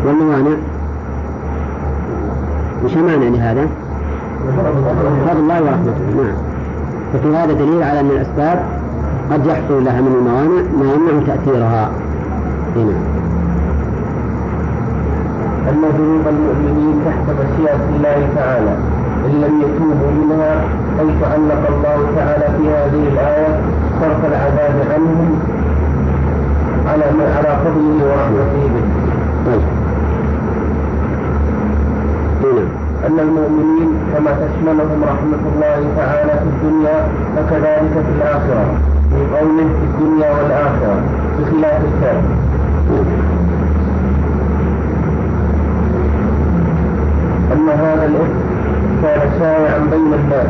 والموانع وش معنى لهذا؟ فضل الله ورحمته نعم. ففي هذا دليل على أن الأسباب قد يحصل لها من الموانع ما يمنع تأثيرها. هنا أن ذنوب المؤمنين تحت مشيئة الله تعالى إن لم يتوبوا منها حيث علق الله تعالى في هذه الآية صرف العذاب عنهم على على فضله ورحمته به. أن المؤمنين كما تشملهم رحمة الله تعالى في الدنيا فكذلك في الآخرة من قوله في الدنيا والآخرة بخلاف الكافر. أن هذا الإثم كان شائعا بين الناس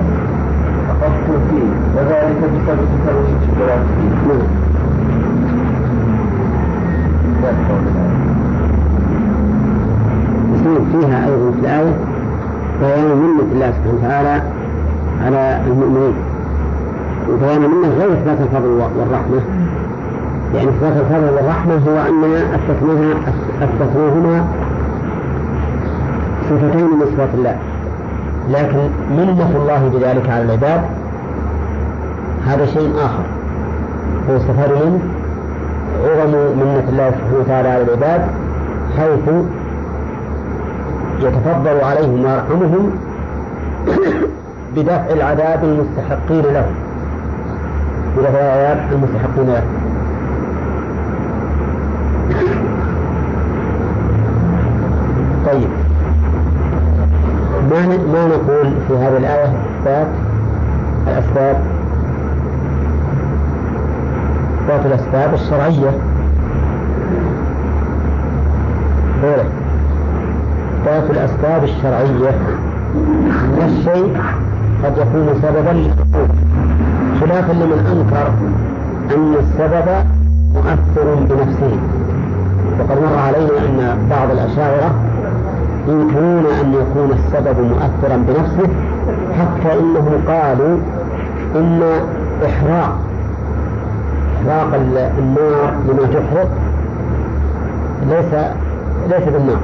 فقصوا فيه وذلك بسبب ترويج فيه. فيها أيضا في الآية بيان منة الله سبحانه وتعالى على المؤمنين وبيان منة غير إثبات الفضل والرحمة يعني إثبات الفضل والرحمة هو أثبتناها أثبتناهما صفتين من صفات الله. لكن منة الله بذلك على العباد هذا شيء آخر. هو استفاد منه عظم منة الله سبحانه وتعالى على العباد حيث يتفضل عليهم ويرحمهم بدفع العذاب المستحقين له. بدفع العذاب المستحقين له. طيب. ما ما نقول في هذه الآية إثبات الأسباب. إثبات الأسباب الشرعية. غيره. إثبات الأسباب الشرعية. من الشيء قد يكون سببا للحقوق. خلافا لمن أنكر أن السبب مؤثر بنفسه. وقد مر علينا أن بعض الأشاعرة ينكرون أن يكون السبب مؤثرا بنفسه حتى إنهم قالوا إن إحراق إحراق النار لما تحرق ليس ليس بالنار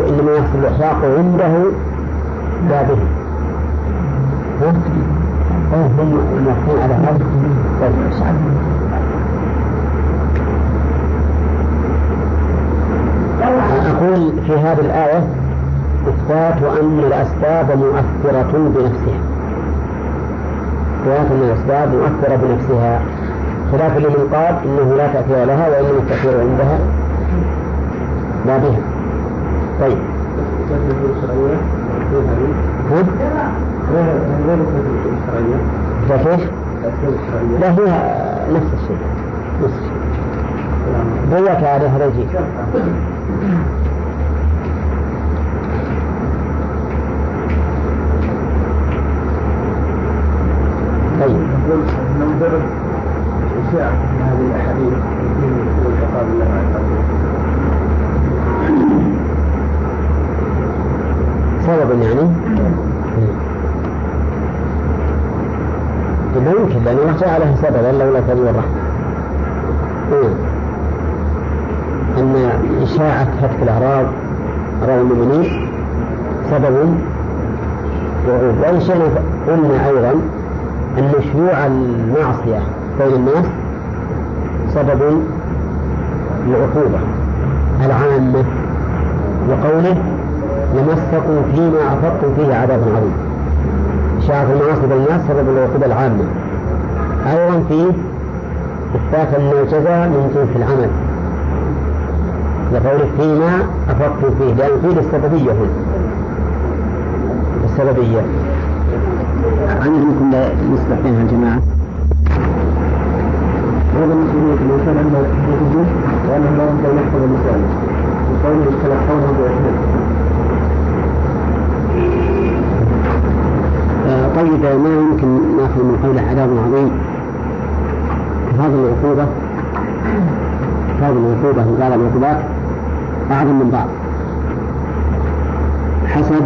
وإنما يحصل الإحراق عنده لا به. هم على هذا. أقول في هذه الآية إثبات أن الأسباب مؤثرة بنفسها. إثبات أن الأسباب مؤثرة بنفسها. خلاف لمن قال إنه لا تأثير لها وإنما التأثير عندها لا بها طيب؟ لا هي نفس الشيء. نفس الشيء. بيك عليه هذا طيب ننظر إشاعة هذه الأحاديث في العقاب الله سبب يعني؟ ما يمكن لأن الله جعله سببا لولا فضل الرحمة إيه. أن إشاعة هتك الأعراض أعراض المؤمنين سبب وعود وإن شئنا قلنا أيضا أن شيوع المعصية بين الناس سبب العقوبة العامة وقوله لمسكم فيما أفضتم فيه عذاب عظيم. إشاعة المعاصي بين الناس سبب العقوبة العامة. أيضا فيه إثبات أن الجزاء من جنس العمل. لقوله فيما أفضتم فيه لأن فيه السببية هنا. السببية. عندكم لا يصلح بينها الجماعة هذا مسؤولية الإنسان أنه يحدث وأنه لا بد أن يحفظ لسانه وقوله يتلقونه بإحسان طيب ما يمكن نأخذ من قول عذاب عظيم؟ هذه العقوبة هذه العقوبة بعض العقوبات أعظم من بعض. حسب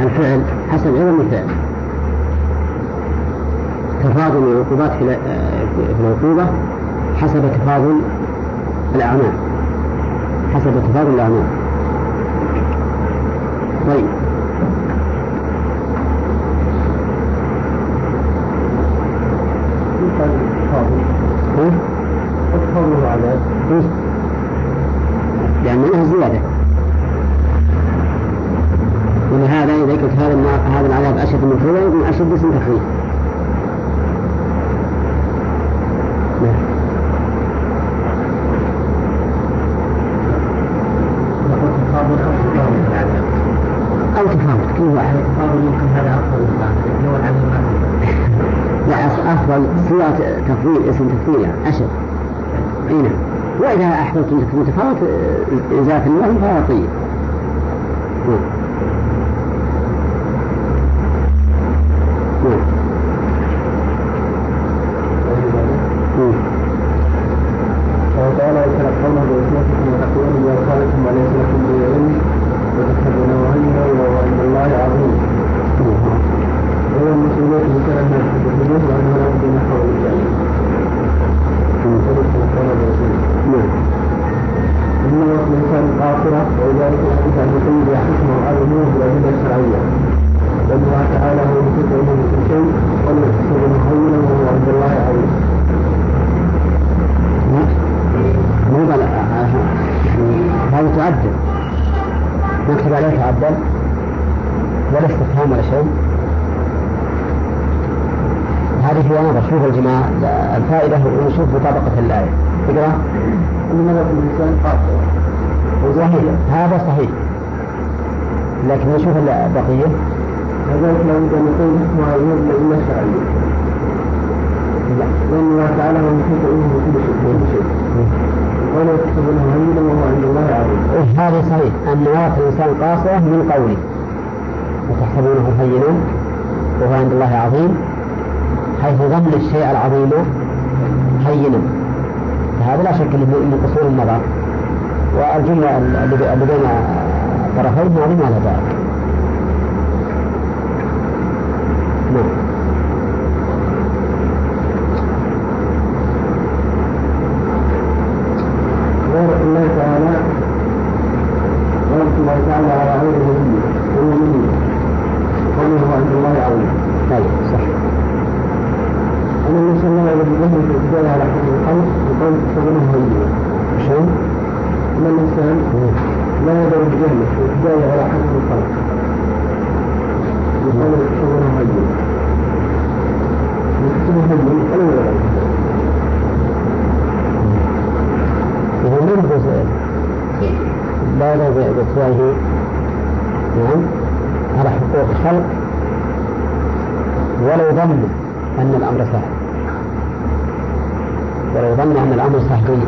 الفعل حسب عظم الفعل. تفاضل العقوبات في العقوبة حسب تفاضل الأعمال. حسب تفاضل الأعمال. طيب تفاضل العذاب لأن منها زيادة ولهذا إذا قلت هذا هذا العذاب أشد من كذا يكون أشد اسم تخفيف أو تفاوت كل واحد ممكن هذا أفضل من هو العذاب لا أفضل صيغة تفضيل اسم تفضيل يعني أشد أي نعم وإذا أحببتم متفاوت إزالة الوهم فهو طيب نعم نعم نعم. قال تعالى يتلقونه بأسمتكم وتقولون يا خالكم وليس لكم به علم وتحسبونه هينا وهو عند الله عظيم وهو المسؤولية من كان الناس يتحدثون وأنه لا بد من حول الجاهل نعم إن وقت الإنسان قاصرة ولذلك الحديث عن القيم يحكمه على الأمور بالأدلة الشرعية لأن الله تعالى هو المحيط علمه بكل شيء ولا يحسبه هينا وهو عند الله عظيم مو بل هذا تعدل نكتب عليه تعدل ولا استفهام ولا شيء هذه هي نظر شوف الجماعة الفائدة ونشوف مطابقة الآية. اقرأ صحيح. هذا صحيح. لكن نشوف البقية لا بد أن يكون حكمها يوم الأدلة الشرعية لأن الله تعالى هو المحيط علمه بكل شيء ولا يحسبونه هينا وهو عند الله عظيم إيه هذا صحيح. أن وقت الإنسان قاصرة من قوله. وتحسبونه هينا وهو عند الله عظيم حيث ظن الشيء العظيم هينا. فهذا لا شك إنه قصور النظر. والجمله اللي بين الطرفين ما لها ذلك نعم غير الله تعالى غير الله تعالى على غير نبيه والمؤمنين قوله هو عند الله عظيم طيب صح أن النبي صلى الله عليه وسلم في البداية على حد الخلق بقول تحسبونه هينا شو؟ أن الإنسان لا يدعو بجهله في البداية على حد الخلق بقول تحسبونه هينا يحسبه هينا ولا يدعو إذا من جزء بالغ بإطفائه نعم على حقوق الخلق ولو ظن أن الأمر سهل ولو ظن أن الأمر سهل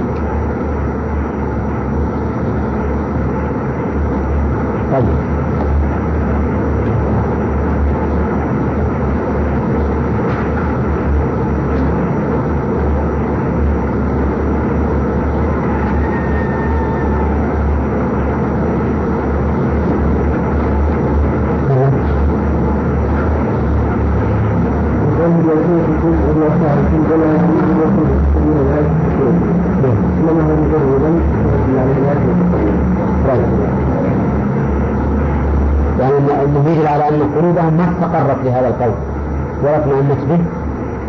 طيب وقوله بأسمته لأن قلوبهم ما استقرت لهذا القول ولا اطمأنت به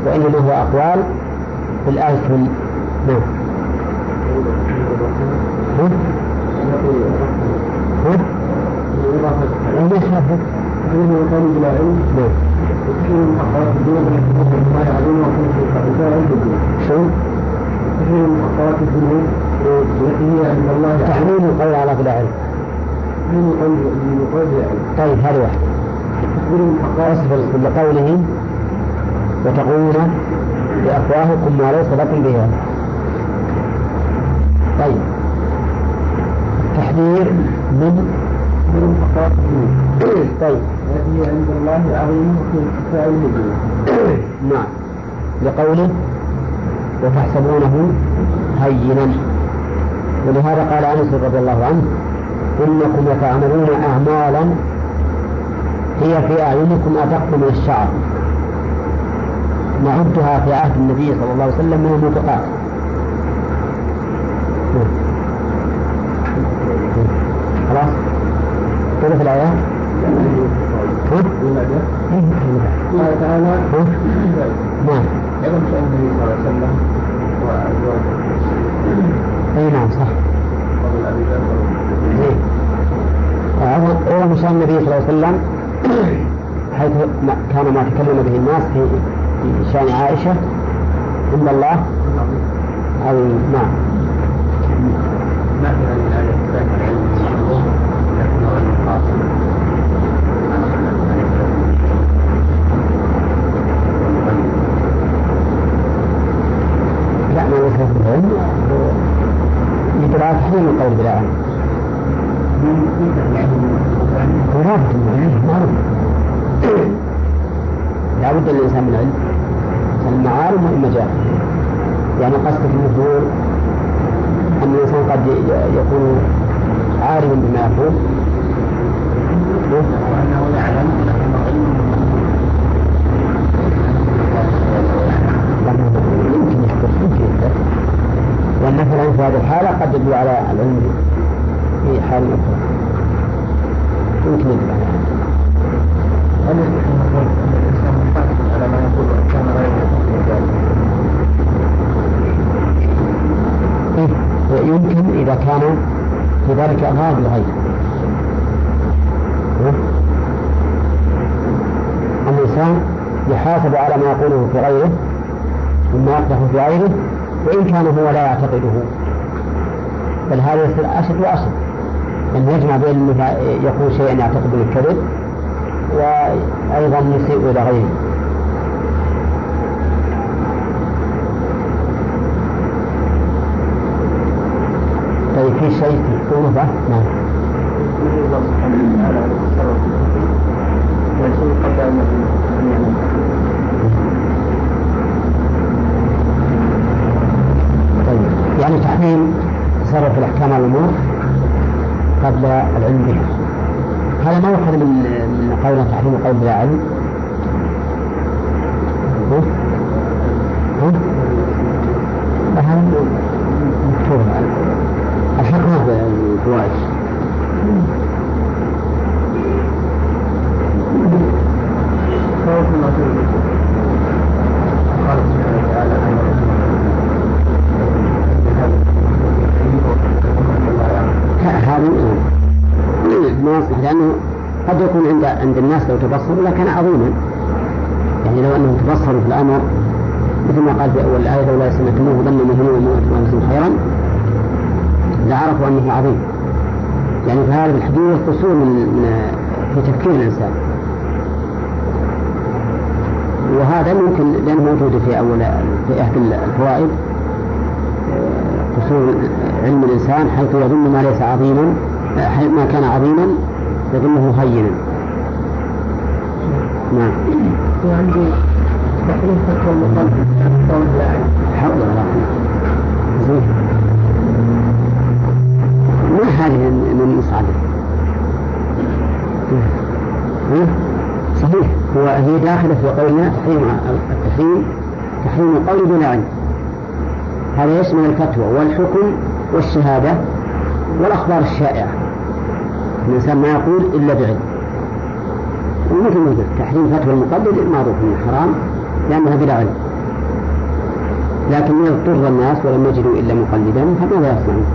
وإنما هو أقوال بالألسن نعم ها؟ ها؟ ما يخالف علم وقول بلا علم نعم وكثير من حقائق الدين ما يعلمون وكيف يعلمون شو؟ كثير من الذنوب التي هي عند الله تحريم القول على بلا علم تحريم قول من قول بلا علم طيب هذا واحد كثير من أصبر لقوله وتقولون بأفواهكم ما ليس لكم به. طيب. التحذير من من طيب. التي هي عند الله عظيمة في ارتفاع نعم. لقوله وتحسبونه هينا. ولهذا قال أنس رضي الله عنه إنكم لتعملون أعمالا هي في أعينكم ادق من الشعر. نعدها في عهد النبي صلى الله عليه وسلم من الموبقات. خلاص كيف الآيات؟ قال تعالى؟ نعم علم شأن النبي صلى الله عليه وسلم اي نعم صح. أعظم شأن النبي صلى الله عليه وسلم حيث كان ما تكلم به الناس في شأن عائشة عند الله؟ أو نعم ما في هذه الآية كفاية العلم والشهوة لكن هو الخاص لا ما ليس في العلم يدرى تحريم القول بلا علم ورابط المعلم معروف لا بد للإنسان من علم المعالم وإما جاهل يعني قصدك أنه أن الإنسان قد ي- يكون عالما بما يقول وأنه يعلم لكنه علم لأنه يمكن يحدث يمكن يحدث لأن مثلا في هذه الحالة قد يدل على العلم في حال أخرى يمكن يدل على هل يصح أن نقول أن الإنسان محاسب على ما يقول وإن كان غير محاسب ذلك؟ إيه؟ يمكن إذا كان في ذلك أغراض الغير إيه؟ الإنسان يحاسب على ما يقوله في غيره مما يقدح في غيره وإن كان هو لا يعتقده. بل هذا يصير أشد وأشد. أن يجمع بين أنه يقول شيئا يعتقد بالكذب وأيضا يسيء إلى غيره. طيب في شيء تذكرونه نعم الله سبحانه وتعالى يتصرف ويسوء قبل أن أن يعلم طيب يعني تحريم تصرف الأحكام على الأمور قبل العلم بها. هذا ما يؤخذ من من قول تحريم قول بلا علم. خوف ما في قال سبحانه وتعالى عن هذا ما يصلح لأنه قد يكون عند عند الناس لو تبصروا لكان عظيما. يعني لو أنهم تبصروا في الأمر مثل ما قال في أول الآية لولا سمعتموه ظن مهمون وأنتم خيرا لعرفوا أنه عظيم. يعني فهذا بالحديث قصور من في تفكير الإنسان. وهذا ممكن لأنه موجود في أول في أحد الفوائد. قصور علم الإنسان حيث يظن ما ليس عظيما ما كان عظيما يظنه هينا. نعم. وعندي تحريم فتوى المخالف قول لا حول زين ما هذه من مصعدة ها؟ صحيح. هو هي داخلة في قولنا تحريم التحريم تحريم القول دون علم. هذا يشمل الفتوى والحكم والشهادة والأخبار الشائعة. الإنسان ما يقول إلا بعلم. ومثل ما قلت. تحريم فتوى المقلد معروف إنه حرام لأنها بلا علم لكن إذا اضطر الناس ولم يجدوا إلا مقلدا فماذا يصنعون؟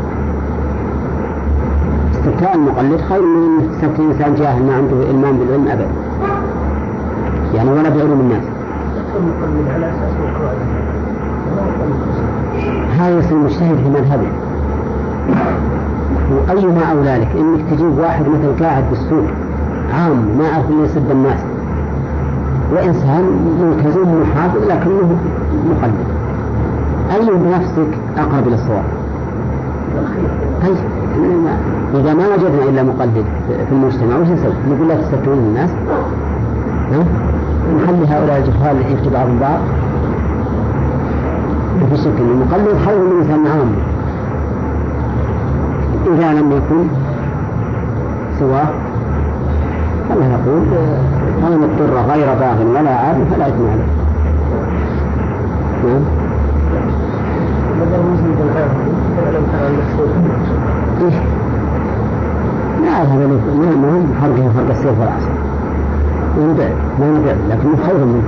استفتاء المقلد خير من ان تستفتي إنسان جاهل ما عنده إلمام بالعلم ابدا. يعني ولا بعلوم الناس. هذا يصير مجتهد في مذهبه. وأيما أولى لك؟ إنك تجيب واحد مثل قاعد بالسوق. عام ما أعرف إلا يسب الناس وإنسان ملتزم محافظ لكنه مقلد. أي بنفسك أقرب إلى الصواب؟ طيب إذا ما وجدنا إلا مقلد في المجتمع وش نسوي؟ نقول لا تستفتون الناس؟ ها؟ نخلي هؤلاء الجهال يفتوا بعضهم بعض؟ ما في شك أن المقلد خير من إنسان عام. إذا لم يكن سواه فلا نقول فمن اضطر غير باغ ولا عاد فلا إثم عليه. نعم. إيه؟ لا هذا ما هو فرقه فرق السيف والعصا ما نبعد ما نبعد لكنه خير منه.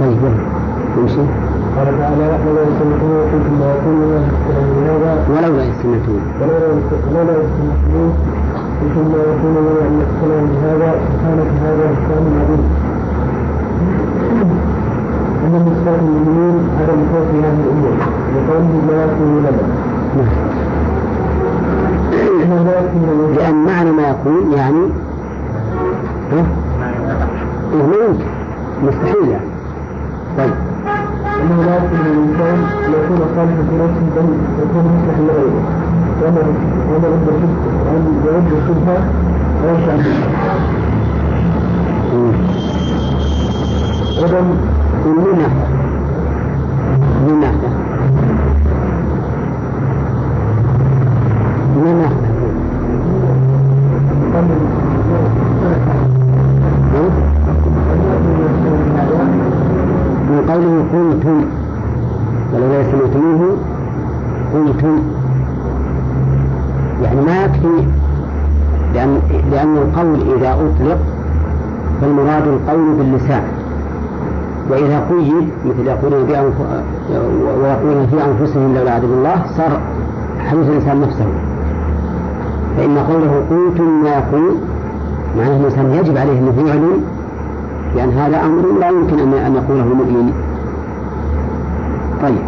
طيب يلا. نمشي قال تعالى ولولا ما يكون من ولولا يستمعون ولولا يستمعون كنتم ما يكون من ان يقتلوا بهذا فكانت هذا بهتان عظيم أن صفات المؤمنين عدم خوف هذه الأمور لقوله لا يكون لنا لأن معنى ما يكون يعني ها؟ إيه ما مستحيل يعني. طيب. أنه لا يمكن للإنسان أن يكون صالحا في نفسه بل يكون مصلحا لغيره وأن وأن رد الشبهة وأن يرد الشبهة ويشاء عدم من ناحية من ناحية من ناحية من قوله قلتم ولولا سمعتموه قلتم يعني ما يكفي لأن لأن القول إذا أطلق فالمراد القول باللسان وإذا قيد مثل يقولون ويقولون في أنفسهم لولا عدل الله صار حديث الإنسان نفسه فإن قوله قلتم ما يقول معناه الإنسان يجب عليه أن يعلن لأن هذا أمر لا يمكن أن يقوله مؤمن. طيب.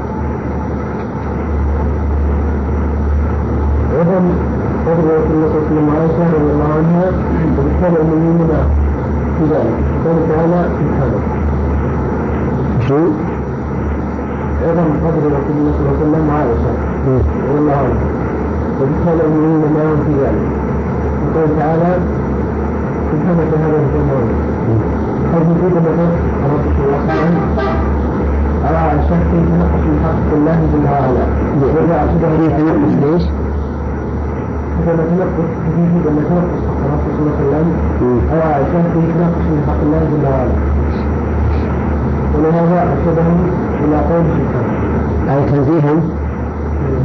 قدر رسول الله صلى الله عليه وسلم رضي الله عنها وبالتالي المؤمنين في ذلك قال تعالى سبحانه شو؟ عدم قدر رسول الله صلى الله عليه وسلم وعائشة رضي الله عنها وبالتالي المؤمنين معهم في ذلك. وقال تعالى سبحانك هذا الجمال قد يجيب مثلا الرسول صلى الله عليه وسلم على شك تنقص من حق الله جل وعلا وجاء هذه تنقص ليش؟ لما تنقص فيه لما تنقص حق الرسول صلى الله عليه وسلم. أو عائشة فيه تنقص من حق الله جل وعلا ولهذا أرشدهم إلى أي تنزيها؟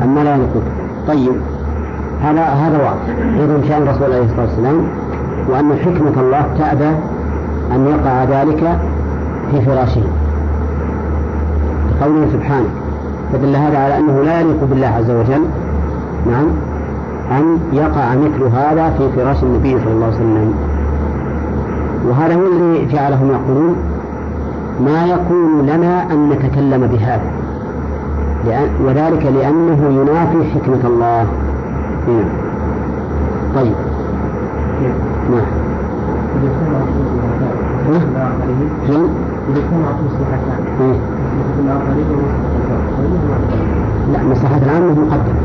أما لا يقول طيب. هذا هذا واضح. إذا شأن الرسول عليه الصلاة والسلام وأن حكمة الله تأبى أن يقع ذلك في فراشه. قوله سبحانه فدل هذا على أنه لا يليق بالله عز وجل نعم أن يقع مثل هذا في فراش النبي صلى الله عليه وسلم. وهذا هو الذي جعلهم يقولون ما يكون لنا أن نتكلم بهذا. لأن وذلك لأنه ينافي حكمة الله. هنا. طيب. نعم. فين؟ إيه؟ لا مصلحة العامة مقدمة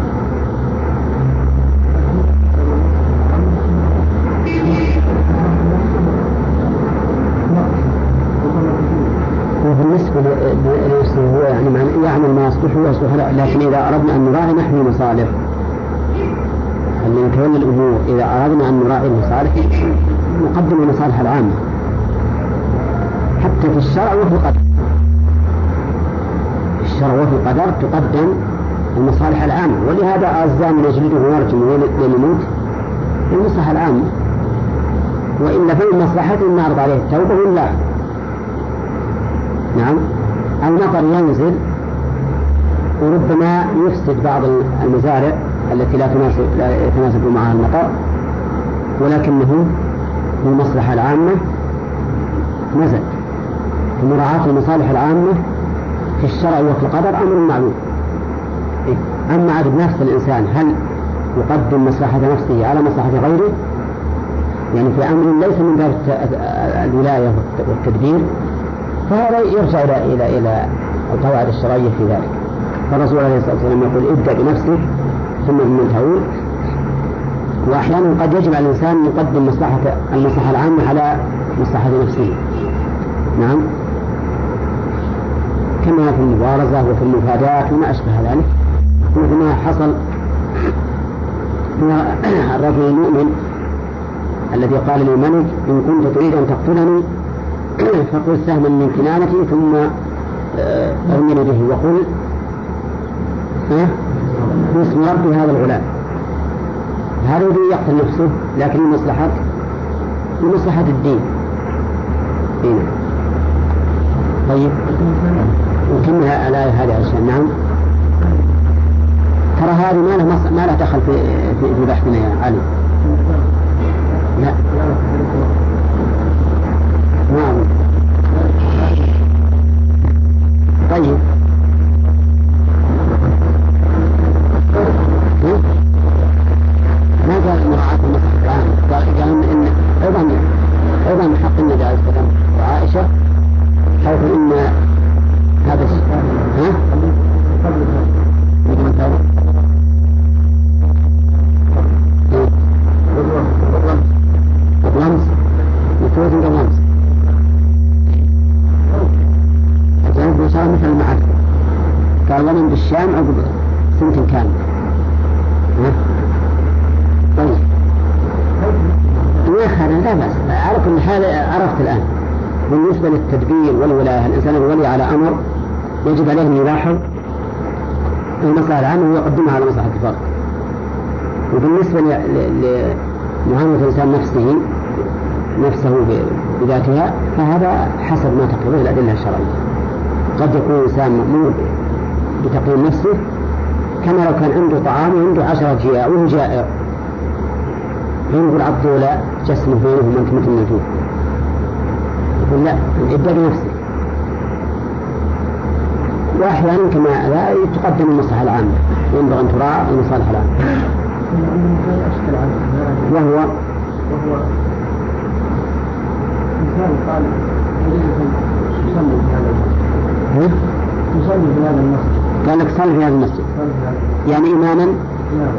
وبالنسبة للمسلم هو يعني يعمل ما يصلح ويصلح لكن إذا أردنا أن نراعي نحن المصالح أن نتولى الأمور إذا أردنا أن نراعي المصالح نقدم المصالح العامة. حتى في الشرع وفي القدر. في الشرع وفي القدر تقدم المصالح العامة. ولهذا الزاني يجلده ويرجم وليموت المصلحة العامة. وإلا فمن مصلحته أن نعرض عليه التوبة ولا نعم. المطر ينزل وربما يفسد بعض المزارع التي لا تناسب لا يتناسب معها المطر ولكنه للمصلحة العامة نزل. ومراعاة المصالح العامة في الشرع وفي القدر أمر معلوم إيه؟ أما عدد نفس الإنسان هل يقدم مصلحة نفسه على مصلحة غيره؟ يعني في أمر ليس من باب الولاية والتدبير فهذا يرجع إلى إلى القواعد الشرعية في ذلك. فالرسول عليه الصلاة والسلام يقول ابدأ بنفسك ثم بمن تعود وأحيانا قد يجب على الإنسان يقدم مصلحة المصلحة العامة على مصلحة نفسه. نعم. كما في المبارزة وفي المفادات وما أشبه ذلك. مثل ما حصل الرجل المؤمن الذي قال للملك إن كنت تريد أن تقتلني فقل سهما من كنانتي ثم آه، ارمني به. وقل باسم رب هذا الغلام. هذا يريد يقتل نفسه لكن لمصلحة لمصلحة الدين. هنا إيه. طيب. نكمل الآية هذه عشان نعم. ترى هذه ما لها ما لها دخل في, في بحثنا يا علي. لا. تقتضيه الأدلة الشرعية. قد يكون الإنسان مأمور بتقييم نفسه كما لو كان عنده طعام وعنده عشرة جياع وهو جائع. ينظر عبد لا جسمه بينهم مثل النجوم. يقول لا ابدأ بنفسك وأحيانا كما لا تقدم المصلحة العامة ينبغي أن تراعى المصالح العامة. وهو؟ وهو إنسان قال المسجد هذا المسجد قال لك صلي في هذا المسجد يعني إماما نعم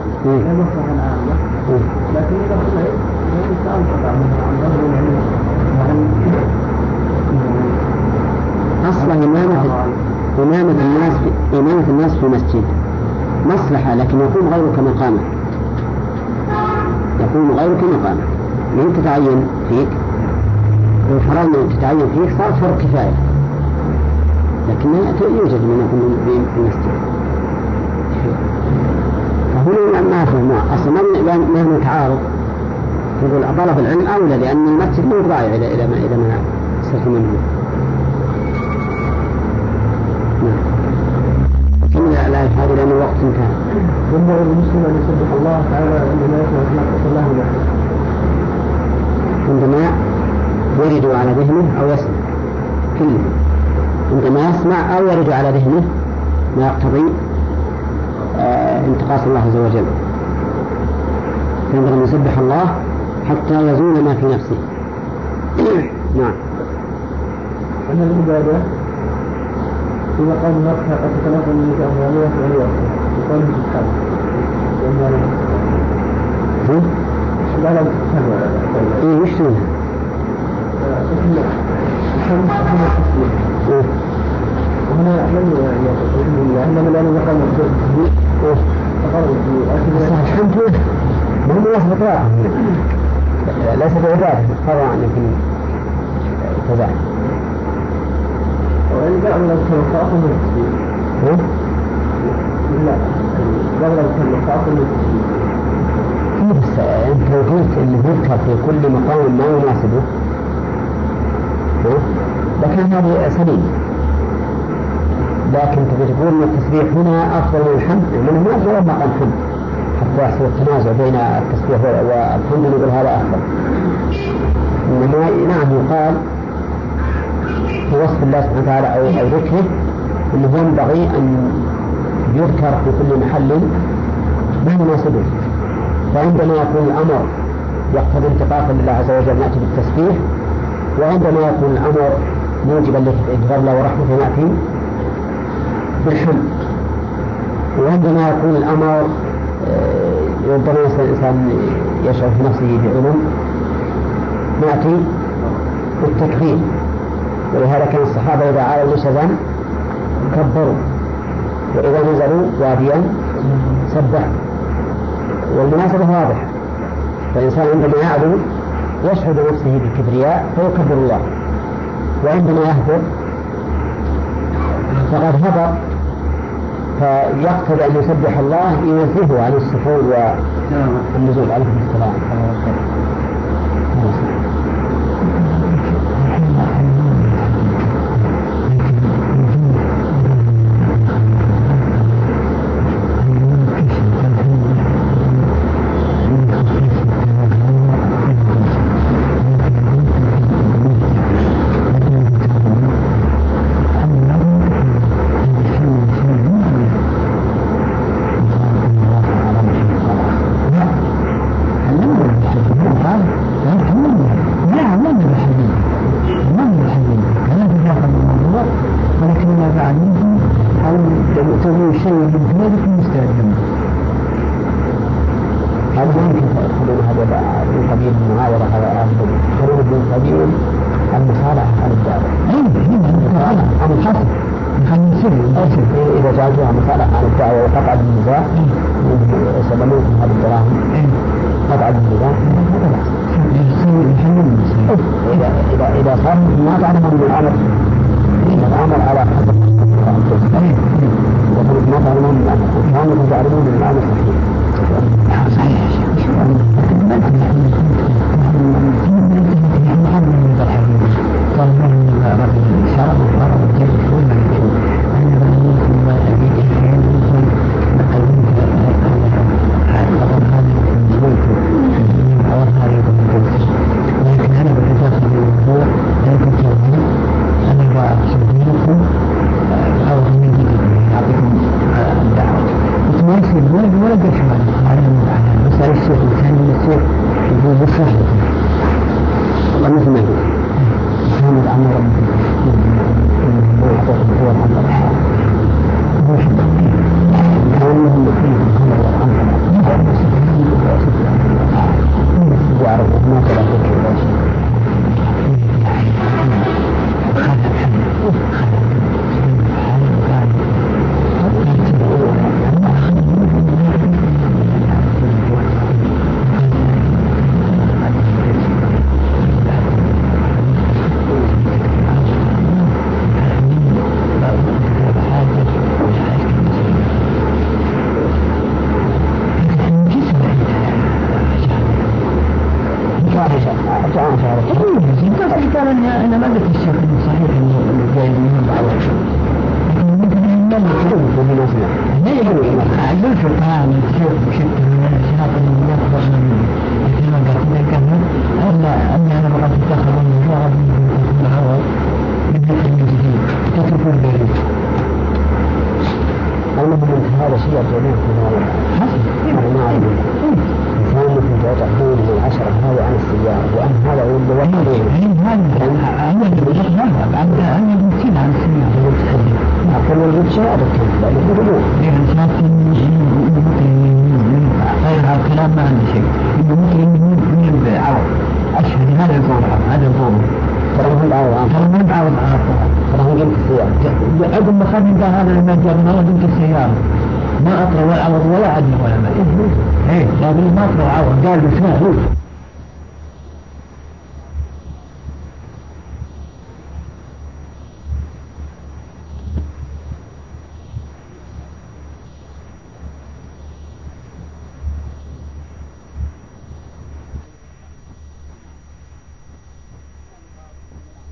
لكن إذا صليت ظهر العلم أصلا إمامة إمامة الناس إمامة الناس في مسجد. مصلحة لكن يقوم غيرك مقامه. يقوم غيرك مقامه. من تتعين فيك؟ فرضنا أن تتعين فيك صار فرق كفاية. لكن يوجد من يكون في المسجد فهنا ما فهم أصلا ما هو تعارض يقول طلب العلم أولى لأن المسجد مو ضايع إذا إذا ما إذا ما صرت منه. كمل الآية هذه لأن الوقت انتهى. ينبغي للمسلم أن يسبح الله تعالى عندما يسمع الله له. عندما يرد على ذهنه أو يسمع. كله عندما يسمع أو يرد على ذهنه ما يقتضي آه انتقاص الله عز وجل. ينبغي أن يسبح الله حتى يزول ما في نفسه. نعم. أن العبادة إذا قال نفسها قد تتنقل من أموالها في الوقت يقال سبحانه لا لا إيه وش وهنا لم يقول انما لأنه مقام التسبيح فقال الحمد هو لفظ طاعة ليس بعبادة عن يكون كذلك وإن بعض الأذكار من التسبيح لا بعض الأذكار من التسبيح بس انت لو قلت انه يذكر في كل مقام ما يناسبه؟ لكان هذا سليم لكن تبي تقول إن التسبيح هنا أفضل من الحمد لأنه ما في مقام حمد؟ حتى يحصل التنازع بين التسبيح والحمد نقول هذا أفضل. إنما نعم يقال في وصف الله سبحانه وتعالى أو أو ذكره إنه ينبغي أن يذكر في كل محل ما يناسبه فعندما يكون الأمر يقتضي انتقاصا لله عز وجل ناتي بالتسبيح وعندما يكون الأمر موجبا لغفر الله ورحمته ناتي بالحمد وعندما يكون الأمر آه، ربما الإنسان يشعر في نفسه بعلم نأتي بالتكبير. ولهذا كان الصحابة إذا عالوا نشزا كبروا. وإذا نزلوا واديا سبحوا. والمناسبة واضحة. فالإنسان عندما يعلو يشعر بنفسه بالكبرياء فيكبر الله. وعندما يهبط فقد هبط فيقتضي أن يسبح الله ينزهه عن السفول والنزول عليه السلام. عقب